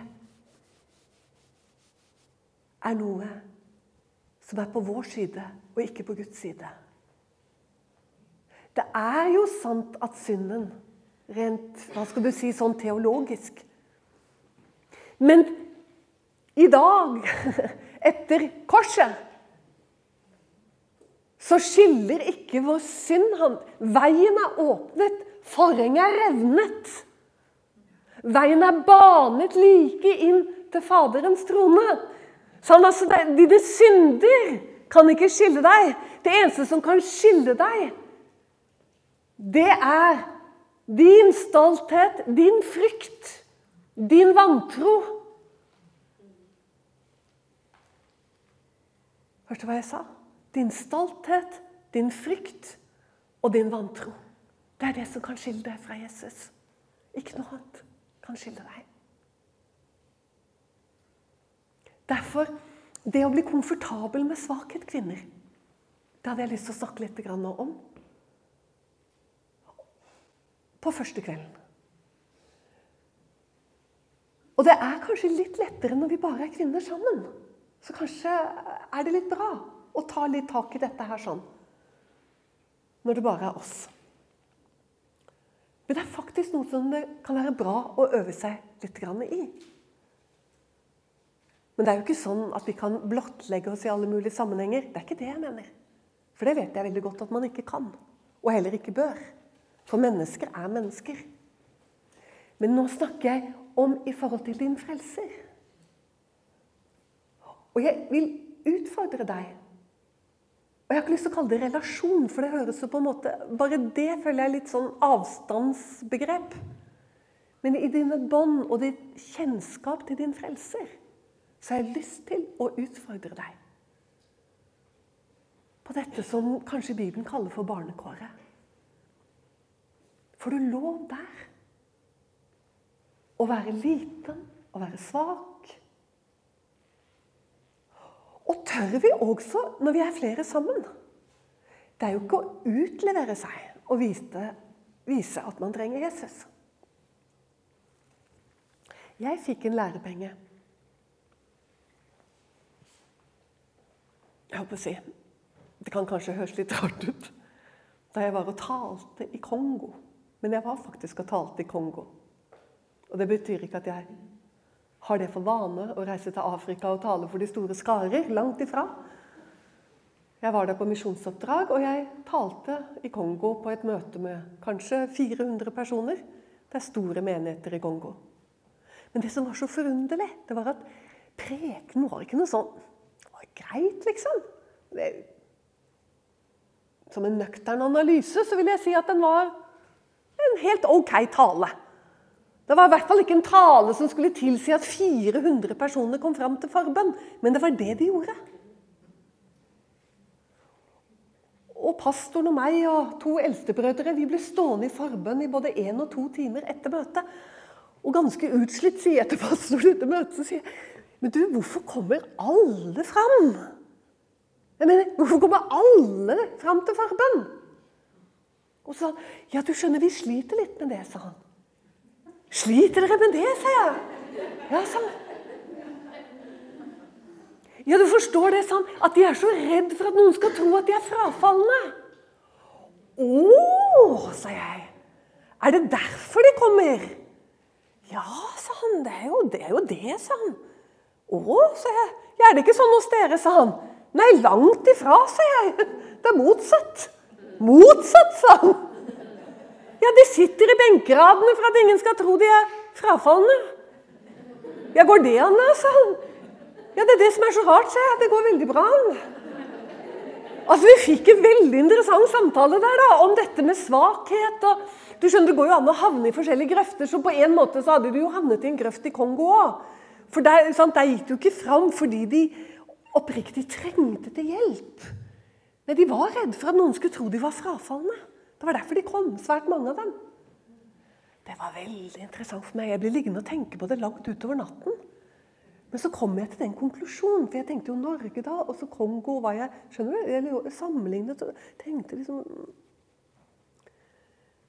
er noe som er på vår side, og ikke på Guds side. Det er jo sant at synden, rent hva skal du si, sånn teologisk Men i dag, [LAUGHS] etter korset, så skiller ikke vår synd han. Veien er åpnet, forhenget er revnet. Veien er banet like inn til Faderens trone. Sånn altså, Dine synder kan ikke skille deg. Det eneste som kan skille deg, det er din stolthet, din frykt, din vantro. Hørte du hva jeg sa? Din stolthet, din frykt og din vantro. Det er det som kan skille deg fra Jesus. Ikke noe annet kan skille deg. Derfor det å bli komfortabel med svakhet, kvinner, det hadde jeg lyst til å snakke litt om. På første kvelden. Og det er kanskje litt lettere når vi bare er kvinner sammen. Så kanskje er det litt bra å ta litt tak i dette her sånn. Når det bare er oss. Men det er faktisk noe som det kan være bra å øve seg litt i. Men det er jo ikke sånn at vi kan blottlegge oss i alle mulige sammenhenger. Det er ikke det jeg mener. For det vet jeg veldig godt at man ikke kan. Og heller ikke bør. For mennesker er mennesker. Men nå snakker jeg om i forhold til din frelser. Og jeg vil utfordre deg og Jeg har ikke lyst til å kalle det relasjon, for det høres jo på en måte Bare det føler jeg er litt sånn avstandsbegrep. Men i dine bånd og ditt kjennskap til din frelser så har jeg lyst til å utfordre deg på dette som kanskje Bibelen kaller for barnekåret. For du lå der. Å være liten, å være svak, og tør vi også når vi er flere sammen? Det er jo ikke å utlevere seg og vise, vise at man trenger Jesus. Jeg fikk en lærepenge. Jeg håper å si Det kan kanskje høres litt rart ut da jeg var og talte i Kongo. Men jeg var faktisk og talte i Kongo. Og det betyr ikke at jeg har det for vane å reise til Afrika og tale for de store skarer. Langt ifra. Jeg var der på misjonsoppdrag, og jeg talte i Kongo på et møte med kanskje 400 personer. Det er store menigheter i Kongo. Men det som var så forunderlig, det var at prekenen var ikke noe sånn Det var greit, liksom. Det, som en nøktern analyse så vil jeg si at den var en helt ok tale. Det var i hvert fall ikke en tale som skulle tilsi at 400 personer kom fram til forbønn, men det var det de gjorde. Og pastoren og meg og to eldstebrødre vi ble stående i forbønn i både én og to timer etter møtet. Og ganske utslitt sier jeg til pastoren etter møtet så sier jeg, Men du, hvorfor kommer alle fram? Jeg mener, Hvorfor kommer alle fram til forbønn? Og så sa han, ja, du skjønner, vi sliter litt med det, sa han. Sliter dere med det, sier jeg. Ja, han. Ja, du forstår det, han, at de er så redd for at noen skal tro at de er frafalne. Å, sa jeg. Er det derfor de kommer? Ja, sa han. Det er jo det, er jo det sa han. Å, sa jeg. Ja, er det ikke sånn hos dere, sa han. Nei, langt ifra, sa jeg. Det er motsatt. Motsatt, sa han. Ja, de sitter i benkeradene for at ingen skal tro de er frafalne. Ja, går det an, han. Ja, det er det som er så rart, sier jeg. Det går veldig bra an. Altså, Vi fikk en veldig interessant samtale der da, om dette med svakhet. og du skjønner, Det går jo an å havne i forskjellige grøfter, så på en måte så hadde de jo havnet i en grøft i Kongo òg. For der, sant, der gikk det jo ikke fram fordi de oppriktig trengte til hjelp. Nei, De var redd for at noen skulle tro de var frafalne. Det var derfor de kom, svært mange av dem. Det var veldig interessant for meg. Jeg ble liggende og tenke på det langt utover natten. Men så kom jeg til den konklusjonen, for jeg tenkte jo Norge da, og så Kongo var jeg skjønner du, jeg sammenlignet og tenkte liksom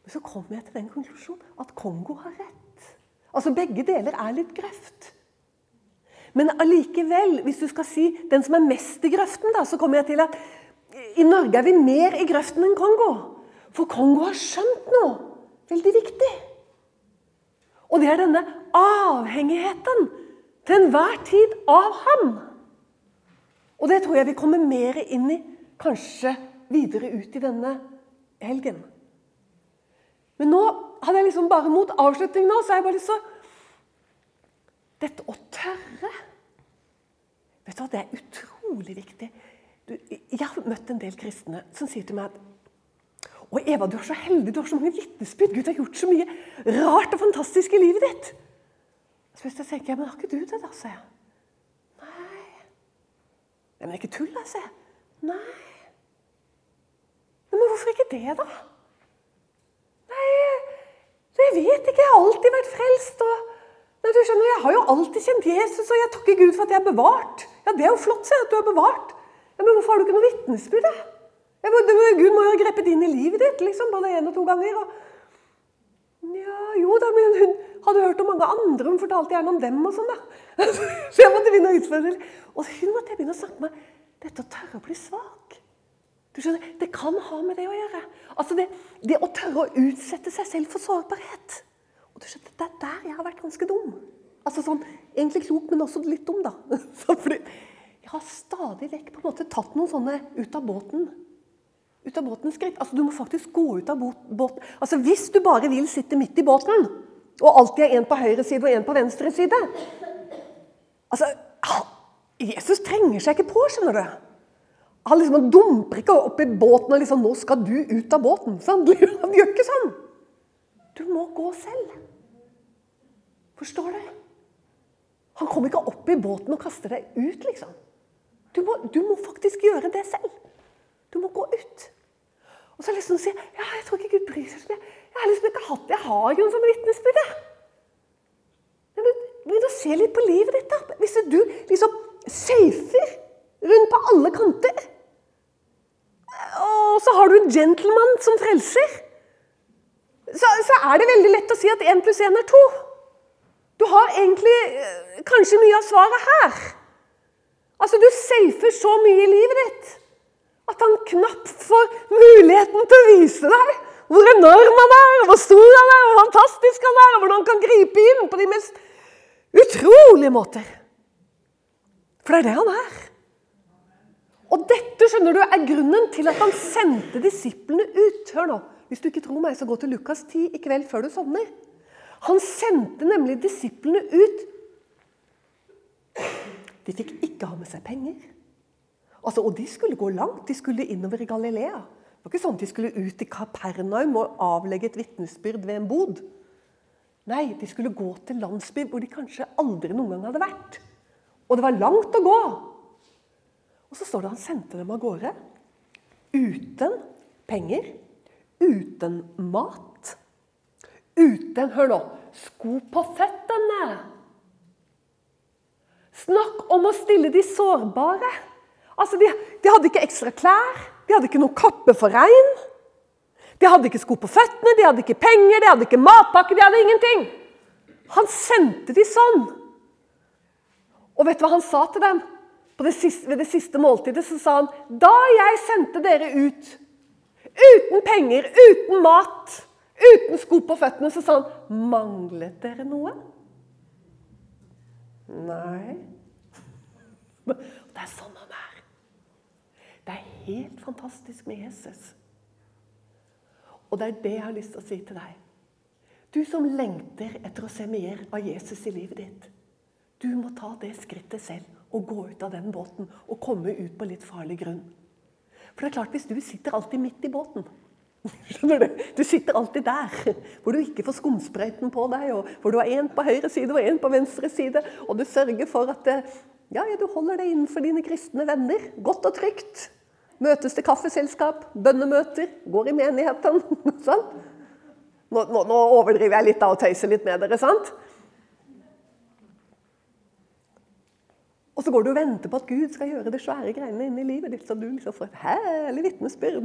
Men så kom jeg til den konklusjonen at Kongo har rett. Altså Begge deler er litt grøft. Men allikevel, hvis du skal si den som er mest i grøften, da, så kommer jeg til at i Norge er vi mer i grøften enn Kongo. For Kongo har skjønt noe veldig viktig. Og det er denne avhengigheten til enhver tid av ham. Og det tror jeg vi kommer mer inn i kanskje videre ut i denne helgen. Men nå hadde jeg liksom bare mot avslutning nå, så har jeg bare lyst til å Dette å tørre Vet du hva, Det er utrolig viktig. Jeg har møtt en del kristne som sier til meg at og Eva, du er så heldig, du har så mange vitnesbyrd. Gud har gjort så mye rart og fantastisk i livet ditt. Så hvis jeg tenker, ja, men har ikke du det, da? sier jeg. Nei. Men ikke tull, da, sier jeg. Nei. Men hvorfor ikke det, da? Nei, jeg vet ikke. Jeg har alltid vært frelst. og... Nei, du skjønner, Jeg har jo alltid kjent Jesus, og jeg takker Gud for at jeg er bevart. Ja, Det er jo flott, sier jeg, at du er bevart. Ja, Men hvorfor har du ikke noe vitnesbyrd? Da? Gud må jo ha grepet inn i livet ditt liksom, både én og to ganger. Og... Ja, jo da, men hun hadde hørt om mange andre. Hun fortalte gjerne om dem. og sånn da. [LAUGHS] Så jeg måtte begynne å utfordre. Og hun måtte begynne å snakke med dette å tørre å bli svak. Du skjønner, Det kan ha med det å gjøre. Altså det, det å tørre å utsette seg selv for sårbarhet. Og du skjønner, Det er der jeg har vært ganske dum. Altså sånn, Egentlig klok, men også litt dum, da. [LAUGHS] Fordi jeg har stadig vekk på en måte tatt noen sånne ut av båten ut av båten skritt. Altså, Du må faktisk gå ut av båten. Altså, Hvis du bare vil sitte midt i båten, og alltid er en på høyre side og en på venstre side Altså, Jesus trenger seg ikke på, skjønner du. Han liksom dumper ikke opp i båten og liksom 'Nå skal du ut av båten.' [LAUGHS] Han gjør ikke sånn. Du må gå selv. Forstår du? Han kommer ikke opp i båten og kaster deg ut, liksom. Du må, du må faktisk gjøre det selv. Du må gå ut. Og så liksom si ja, jeg tror ikke Gud bryr seg så mye. Jeg har liksom ikke hatt, jeg har jo en sånn vitnesbyrd. Begynn å se litt på livet ditt. da. Hvis du liksom safer rundt på alle kanter, og så har du en gentleman som frelser, så, så er det veldig lett å si at én pluss én er to. Du har egentlig eh, kanskje mye av svaret her. Altså, Du safer så mye i livet ditt at han knapt får muligheten til å vise deg hvor enorm han er, hvor stor han er, hvor fantastisk han er, og hvordan han kan gripe inn på de mest utrolige måter. For det er det han er. Og dette skjønner du, er grunnen til at han sendte disiplene ut. Hør nå, Hvis du ikke tror meg, så gå til Lukas 10 i kveld før du sovner. Han sendte nemlig disiplene ut. De fikk ikke ha med seg penger. Altså, og de skulle gå langt. De skulle innover i Galilea. Det var ikke sånn at de skulle ut i Kapernaum og avlegge et vitnesbyrd ved en bod. Nei, de skulle gå til landsby hvor de kanskje aldri noen gang hadde vært. Og det var langt å gå. Og så står det han sendte dem av gårde uten penger, uten mat, uten Hør nå sko på føttene. Snakk om å stille de sårbare. Altså, de, de hadde ikke ekstra klær. De hadde ikke noe kappe for regn. De hadde ikke sko på føttene, de hadde ikke penger, de hadde ikke matpakke, de hadde ingenting. Han sendte de sånn. Og vet du hva han sa til dem? Det siste, ved det siste måltidet så sa han da jeg sendte dere ut uten penger, uten mat, uten sko på føttene, så sa han manglet dere noe? Nei. [LAUGHS] Det er sånn han. Det er helt fantastisk med Jesus. Og det er det jeg har lyst til å si til deg. Du som lengter etter å se mer av Jesus i livet ditt. Du må ta det skrittet selv og gå ut av den båten og komme ut på litt farlig grunn. For det er klart, hvis du sitter alltid midt i båten [LAUGHS] Skjønner du? Du sitter alltid der, hvor du ikke får skumsprøyten på deg, og hvor du har én på høyre side og én på venstre side, og du sørger for at ja, ja, du holder deg innenfor dine kristne venner, godt og trygt. Møtes til kaffeselskap, bønnemøter, går i menigheten. [LAUGHS] Sånn. Nå, nå, nå, overdriver jeg litt av og tøyser litt med dere, sant? Og så går du og venter på at Gud skal gjøre de svære greiene inni livet ditt, så du liksom får et herlig vitnesbyrd.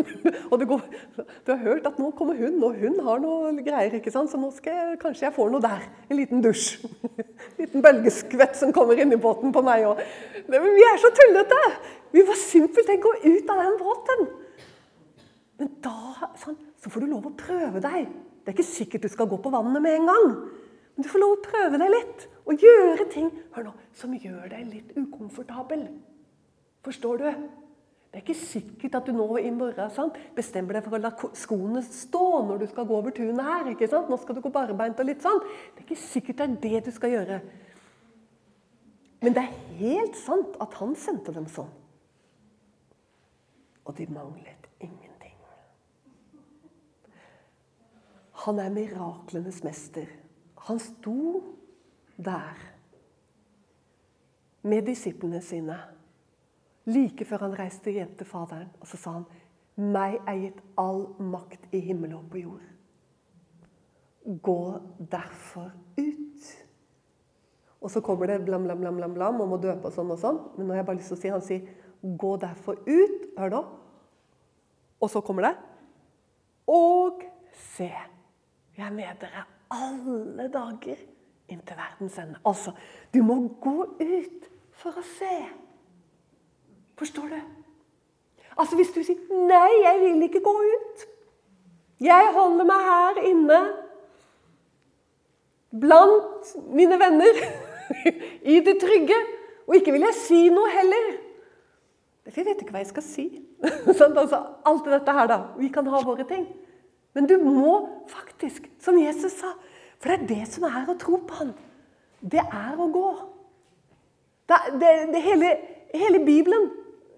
[LAUGHS] og du, går, du, har hørt at nå kommer hun, og hun har noe greier, ikke sant? så nå skal jeg, kanskje jeg får noe der. En liten dusj. En [LAUGHS] liten bølgeskvett som kommer inn i båten på meg òg. Vi er så tullete! Vi må simpelthen gå ut av den båten. Men da sånn, så får du lov å prøve deg. Det er ikke sikkert du skal gå på vannet med en gang. Men du får lov å prøve deg litt og gjøre ting hør nå, som gjør deg litt ukomfortabel. Forstår du? Det er ikke sikkert at du nå i morgen sant, bestemmer deg for å la skoene stå når du skal gå over tunet her. ikke sant? Nå skal du gå barbeint og litt sånn. Det er ikke sikkert det er det du skal gjøre. Men det er helt sant at han sendte dem sånn. Og de manglet ingenting. Han er miraklenes mester. Han sto der med disiplene sine like før han reiste hjem til Faderen. Og så sa han, 'Meg er gitt all makt i himmel og på jord.' Gå derfor ut. Og så kommer det blam, blam, blam, blam, blam om å døpe og sånn og sånn. Men nå har jeg bare lyst til å si, han sier 'gå derfor ut'. Hør nå. Og så kommer det 'Og se, jeg er med dere alle dager inntil verdens ende. Altså, du må gå ut for å se. Forstår du? Altså, Hvis du sier 'nei, jeg vil ikke gå ut', jeg holder meg her inne blant mine venner [LAUGHS] i det trygge, og ikke vil jeg si noe heller jeg vet ikke hva jeg skal si. [LAUGHS] altså, alt dette her, da. Vi kan ha våre ting. Men du må faktisk, som Jesus sa For det er det som er å tro på Han. Det er å gå. Det, det, det hele, hele, Bibelen,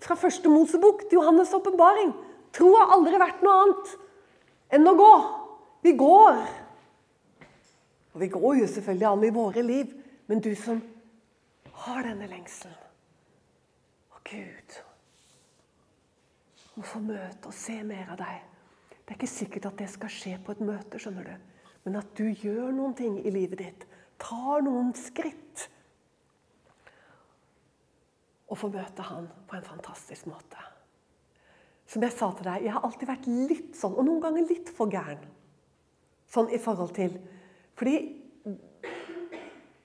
fra første Mosebok til Johannes' åpenbaring Tro har aldri vært noe annet enn å gå. Vi går. Og vi går jo selvfølgelig an i våre liv, men du som har denne lengselen Å, Gud Må få møte og se mer av deg. Det er ikke sikkert at det skal skje på et møte, skjønner du. Men at du gjør noen ting i livet ditt. Tar noen skritt. Og får møte han på en fantastisk måte. Som jeg sa til deg, jeg har alltid vært litt sånn, og noen ganger litt for gæren. Sånn i forhold til Fordi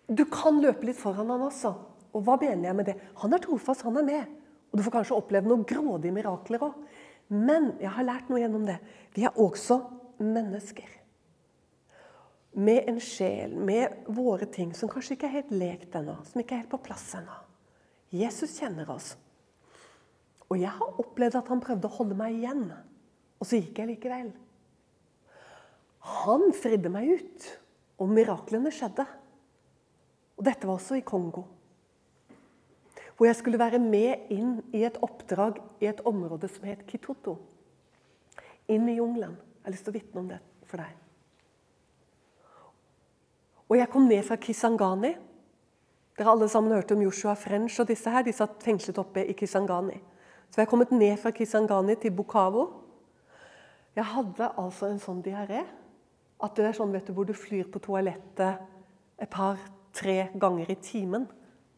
du kan løpe litt foran han også. Og hva mener jeg med det? Han er trofast, han er med. Og du får kanskje oppleve noen grådige mirakler òg. Men jeg har lært noe gjennom det. Vi er også mennesker. Med en sjel, med våre ting som kanskje ikke er helt lekt ennå. Som ikke er helt på plass ennå. Jesus kjenner oss. Og jeg har opplevd at han prøvde å holde meg igjen. Og så gikk jeg likevel. Han fridde meg ut, og miraklene skjedde. Og dette var også i Kongo hvor jeg skulle være med inn i et oppdrag i et område som het Kitoto. inn i jungelen. Jeg har lyst til å vitne om det for deg. Og jeg kom ned fra Kisangani. Dere alle sammen hørt om Joshua French og disse her. De satt fengslet oppe i Kisangani. Så jeg er kommet ned fra Kisangani til Bukavo. Jeg hadde altså en sånn diaré at det er sånn vet du, hvor du flyr på toalettet et par-tre ganger i timen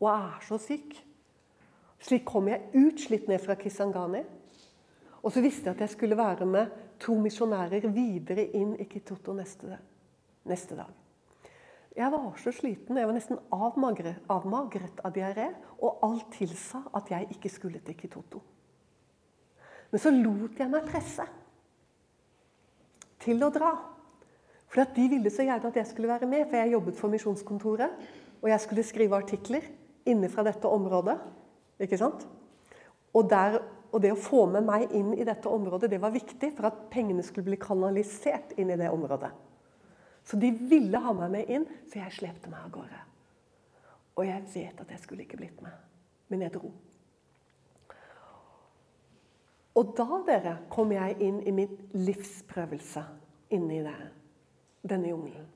og er så syk. Slik kom jeg utslitt ned fra Kisangani. Og så visste jeg at jeg skulle være med to misjonærer videre inn i Kitoto neste, neste dag. Jeg var så sliten, jeg var nesten avmagret, avmagret av diaré. Og alt tilsa at jeg ikke skulle til Kitoto. Men så lot jeg meg presse til å dra. For de ville så gjerne at jeg skulle være med, for jeg jobbet for Misjonskontoret. Og jeg skulle skrive artikler inne fra dette området. Ikke sant? Og, der, og, det å få med meg inn i dette området det var viktig for at pengene skulle bli kanalisert inn i det området. Så de ville ha meg med inn, så jeg slepte meg av gårde. Og jeg vet at jeg skulle ikke blitt med, men jeg dro. Og da dere, kom jeg inn i min livsprøvelse inni det, denne jungelen.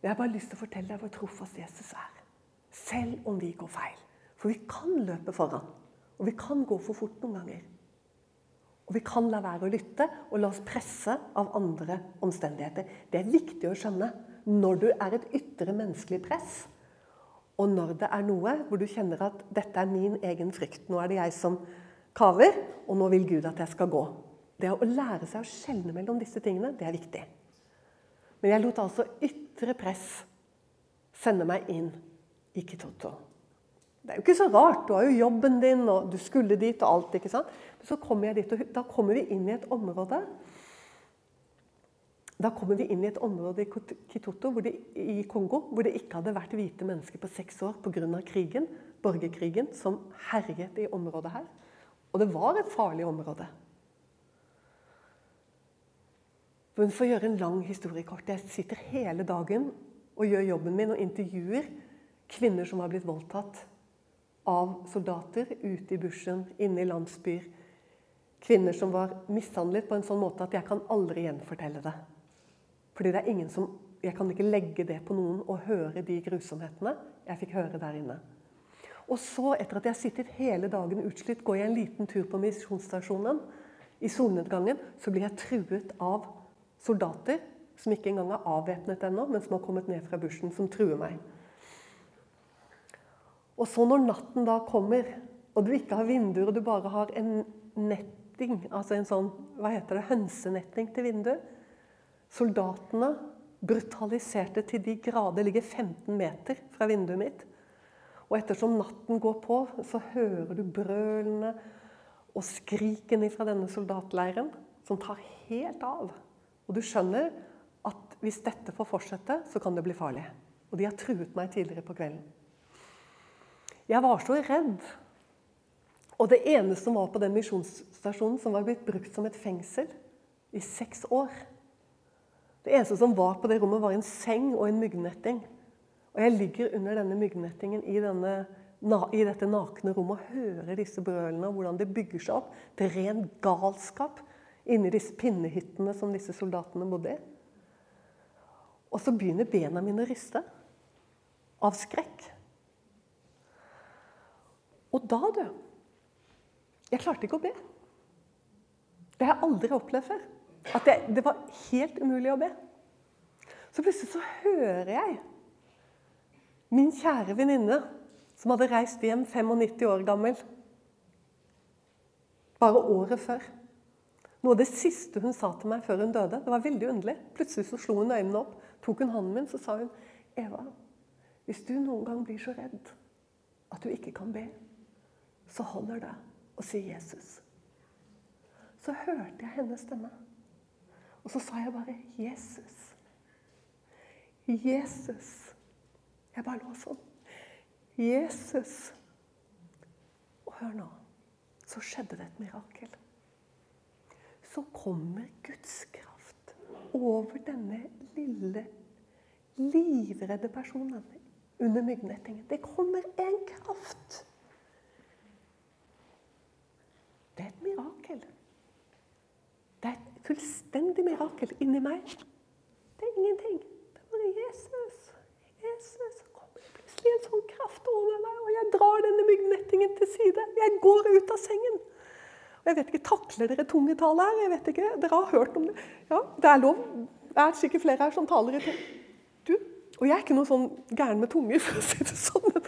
Jeg har bare lyst til å fortelle deg hvor trofast Jesus er. Selv om vi går feil. For vi kan løpe foran. Og vi kan gå for fort noen ganger. Og vi kan la være å lytte og la oss presse av andre omstendigheter. Det er viktig å skjønne når du er et ytre menneskelig press, og når det er noe hvor du kjenner at 'dette er min egen frykt'. Nå er det jeg som kaver, og nå vil Gud at jeg skal gå. Det å lære seg å skjelne mellom disse tingene, det er viktig. Men jeg lot altså ytre press sende meg inn i Kitoto. Det er jo ikke så rart. Du har jo jobben din, og du skulle dit og alt. ikke sant? Men så kommer jeg dit, og da kommer vi inn i et område da kommer vi inn i et område i Kitoto det, i Kongo hvor det ikke hadde vært hvite mennesker på seks år pga. krigen, borgerkrigen som herjet i området her. Og det var et farlig område. Men for å gjøre en lang historie kort Jeg sitter hele dagen og gjør jobben min og intervjuer kvinner som har blitt voldtatt av soldater ute i bushen, inne i landsbyer. Kvinner som var mishandlet på en sånn måte at jeg kan aldri gjenfortelle det. Fordi det er ingen som, Jeg kan ikke legge det på noen og høre de grusomhetene jeg fikk høre der inne. Og så, etter at jeg har sittet hele dagen utslitt, går jeg en liten tur på misjonsstasjonen. I solnedgangen så blir jeg truet av soldater som ikke engang er avvæpnet ennå, men som har kommet ned fra bushen, som truer meg. Og så når natten da kommer, og du ikke har vinduer, og du bare har en netting, altså en sånn hva heter det, hønsenetting til vinduet Soldatene brutaliserte til de grader ligger 15 meter fra vinduet mitt. Og ettersom natten går på, så hører du brølene og skrikene fra denne soldatleiren, som tar helt av. Og du skjønner at hvis dette får fortsette, så kan det bli farlig. Og de har truet meg tidligere på kvelden. Jeg var så redd. Og det eneste som var på den misjonsstasjonen som var blitt brukt som et fengsel i seks år Det eneste som var på det rommet, var en seng og en myggnetting. Og jeg ligger under denne myggnettingen i, denne, i dette nakne rommet og hører disse brølene og hvordan det bygger seg opp til ren galskap inni disse pinnehyttene som disse soldatene bodde i. Og så begynner bena mine å riste av skrekk. Og da, du Jeg klarte ikke å be. Det har jeg aldri opplevd før. At det, det var helt umulig å be. Så plutselig så hører jeg min kjære venninne som hadde reist hjem 95 år gammel. Bare året før. Noe av det siste hun sa til meg før hun døde, det var veldig underlig. Plutselig så slo hun øynene opp, tok hun hånden min, så sa hun Eva, hvis du noen gang blir så redd at du ikke kan be, så holder det å si Jesus. Så hørte jeg hennes stemme. Og så sa jeg bare 'Jesus'. Jesus. Jeg bare lå sånn. Jesus. Og hør nå. Så skjedde det et mirakel. Så kommer Guds kraft over denne lille, livredde personen under myggnettingen. Det kommer en kraft Det er et mirakel. Det er et fullstendig mirakel inni meg. Det er ingenting. Det er bare Jesus. Jesus. Kommer plutselig en sånn kraft over meg, og jeg drar denne myggnettingen til side. Jeg går ut av sengen. Og jeg vet ikke, Takler dere tungetale her? Jeg vet ikke, Dere har hørt om det? Ja, Det er lov. Det er sikkert flere her som taler i tunge. Du, og jeg er ikke noe sånn gæren med tunger, [LAUGHS] for å si det sånn.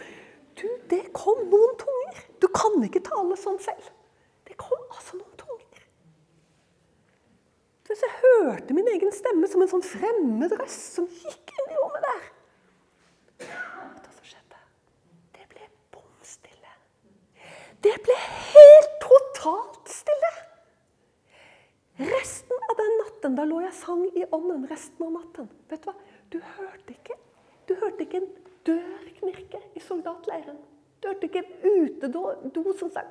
du, det kom noen tunger. Du kan ikke tale sånn selv. Det kom altså noen tunger. Så jeg hørte min egen stemme som en sånn fremmed røst som gikk inn i rommet der. Vet du hva som skjedde? Det ble bom stille. Det ble helt totalt stille. Resten av den natten, da lå jeg sang i ånden resten av natten. Vet Du hva? Du hørte ikke Du hørte ikke en dør knirke i soldatleiren. Du hørte ikke en utedo som sa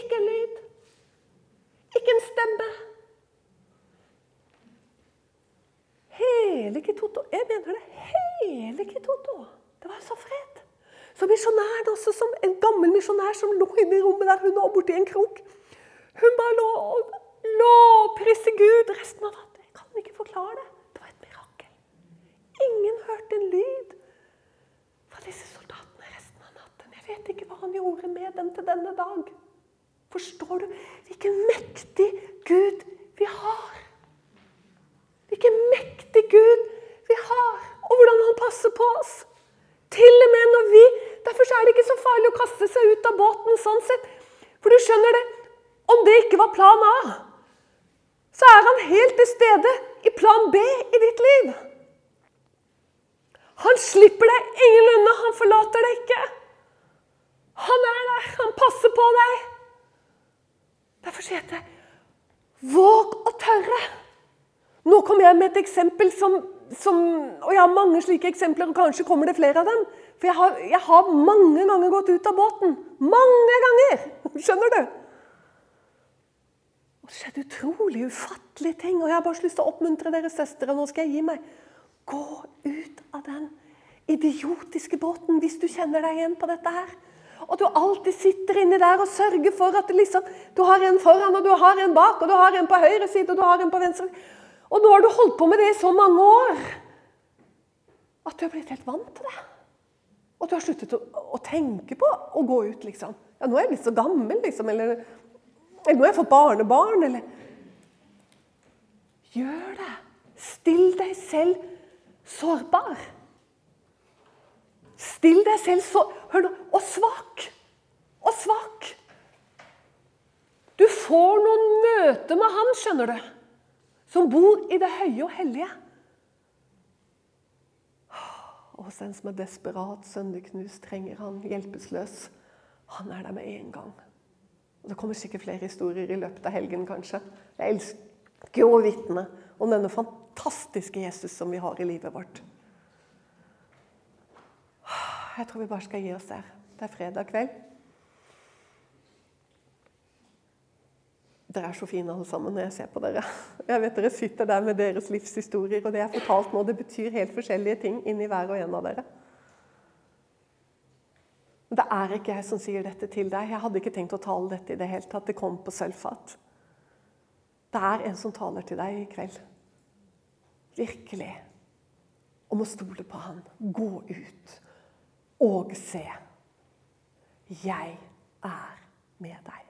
Ikke en lyd. Ikke en stemme. Hele Kitoto. Jeg mener det. Hele Kitoto. Det var så fred. Så misjonæren også, som en gammel misjonær som lå inne i rommet der hun lå borti en krok. Hun bare lå og lovpriste Gud resten av natten. Jeg kan ikke forklare det. Det var et mirakel. Ingen hørte en lyd fra disse soldatene resten av natten. Jeg vet ikke hva han gjorde med dem til denne dag. Forstår du hvilken mektig Gud vi har? Hvilken mektig Gud vi har, og hvordan han passer på oss. Til og med når vi Derfor er det ikke så farlig å kaste seg ut av båten sånn sett. For du skjønner det, om det ikke var plan A, så er han helt til stede i plan B i ditt liv. Han slipper deg ingenlunde, han forlater deg ikke. Han er der, han passer på deg. Derfor sier jeg våg å tørre. Nå kommer jeg med et eksempel som, som, Og jeg har mange slike eksempler, og kanskje kommer det flere av dem. For jeg har, jeg har mange ganger gått ut av båten. Mange ganger! [LAUGHS] Skjønner du? Og Det skjedde utrolig ufattelige ting. Og jeg har bare lyst til å oppmuntre dere søstre. Nå skal jeg gi meg. Gå ut av den idiotiske båten hvis du kjenner deg igjen på dette her. Og du alltid sitter inni der og sørger for at liksom, du har en foran, og du har en bak, og du har en på høyre side og du har en på venstre Og nå har du holdt på med det i så mange år at du har blitt helt vant til det. Og du har sluttet å, å tenke på å gå ut, liksom. Ja, nå er jeg blitt så gammel, liksom. Eller, eller nå har jeg fått barnebarn, eller Gjør det. Still deg selv sårbar. Still deg selv så Hør nå Og svak. Og svak. Du får noen møter med han, skjønner du, som bor i det høye og hellige. Og hos den som er desperat, sønderknust, trenger han hjelpeløs. Han er der med en gang. Og Det kommer sikkert flere historier i løpet av helgen, kanskje. Jeg elsker å vitne om denne fantastiske Jesus som vi har i livet vårt. Jeg tror vi bare skal gi oss der. Det er fredag kveld. Dere er så fine alle sammen når jeg ser på dere. Jeg vet Dere sitter der med deres livshistorier, og det jeg har fortalt nå, det betyr helt forskjellige ting inni hver og en av dere. Det er ikke jeg som sier dette til deg. Jeg hadde ikke tenkt å tale dette i det hele tatt. Det kom på sølvfat. Det er en som taler til deg i kveld. Virkelig. Om å stole på han. Gå ut og se. Jeg er med deg.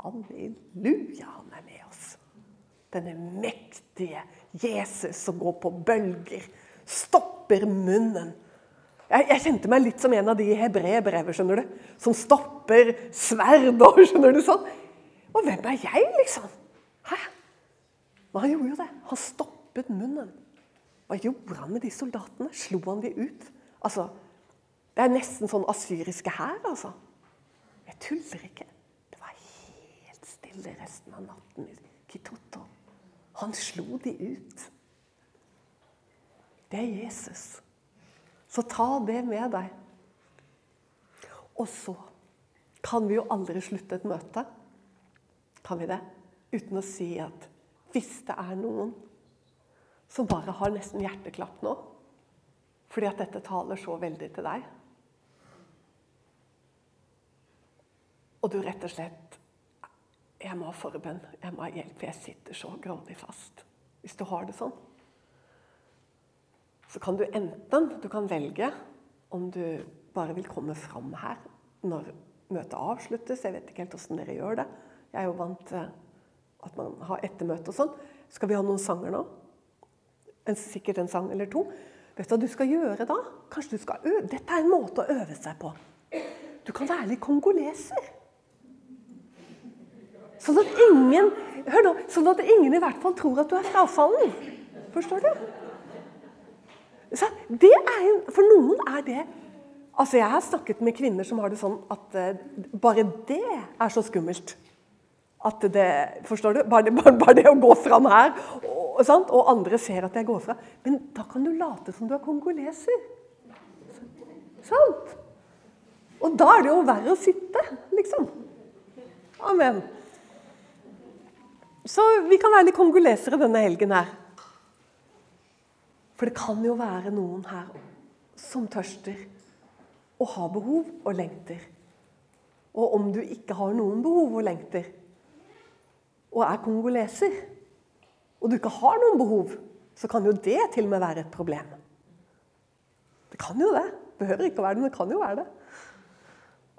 Halleluja, han er med oss. Denne mektige Jesus som går på bølger, stopper munnen. Jeg, jeg kjente meg litt som en av de i hebreerbrevet, skjønner du. Som stopper sverd og [LAUGHS] skjønner du sånn. Og hvem er jeg, liksom? Hæ? Men han gjorde jo det. Han stoppet munnen. Hva gjorde han med de soldatene? Slo han de ut? Altså, Det er nesten sånn asyriske hær, altså. Jeg tuller ikke. Det var helt stille resten av natten Kitoto. Han slo de ut. Det er Jesus. Så ta det med deg. Og så kan vi jo aldri slutte et møte. Kan vi det? Uten å si at hvis det er noen som bare har nesten hjerteklapp nå fordi at dette taler så veldig til deg Og du rett og slett jeg må ha forbønn, jeg må ha hjelp, jeg sitter så grådig fast. Hvis du har det sånn. Så kan du enten du kan velge om du bare vil komme fram her når møtet avsluttes. Jeg vet ikke helt åssen dere gjør det. Jeg er jo vant til at man har ettermøte og sånn. Skal vi ha noen sanger nå? En, sikkert en sang eller to. Vet du hva du skal gjøre da? Kanskje du skal øve. Dette er en måte å øve seg på. Du kan være litt kongoleser. Sånn at ingen hør nå, sånn at ingen i hvert fall tror at du er frafallen. Forstår du? Så det er en, for noen er det Altså, Jeg har snakket med kvinner som har det sånn at uh, bare det er så skummelt. At det Forstår du? Bare bare, bare det å gå fram her, og, og, andre ser at jeg går fra. Men da kan du late som du er kongoleser. Sant? Og da er det jo verre å sitte, liksom. Amen. Så vi kan være litt kongolesere denne helgen her. For det kan jo være noen her som tørster og har behov og lengter. Og om du ikke har noen behov og lengter, og er kongoleser, og du ikke har noen behov, så kan jo det til og med være et problem. Det kan jo det. Behøver ikke å være det, men det kan jo være det.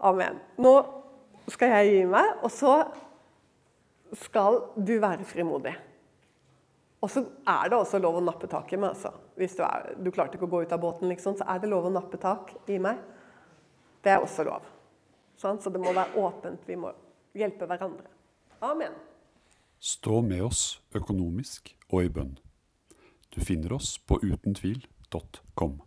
Amen. Nå skal jeg gi meg, og så skal du være frimodig. Og så er det også lov å nappe tak i meg. Altså. Hvis du, er, du, klarte ikke å gå ut av båten, liksom, så er det lov å nappe tak i meg. Det er også lov. Sånn? Så det må være åpent. Vi må hjelpe hverandre. Amen. Stå med oss økonomisk og i bønn. Du finner oss på utentvil.com.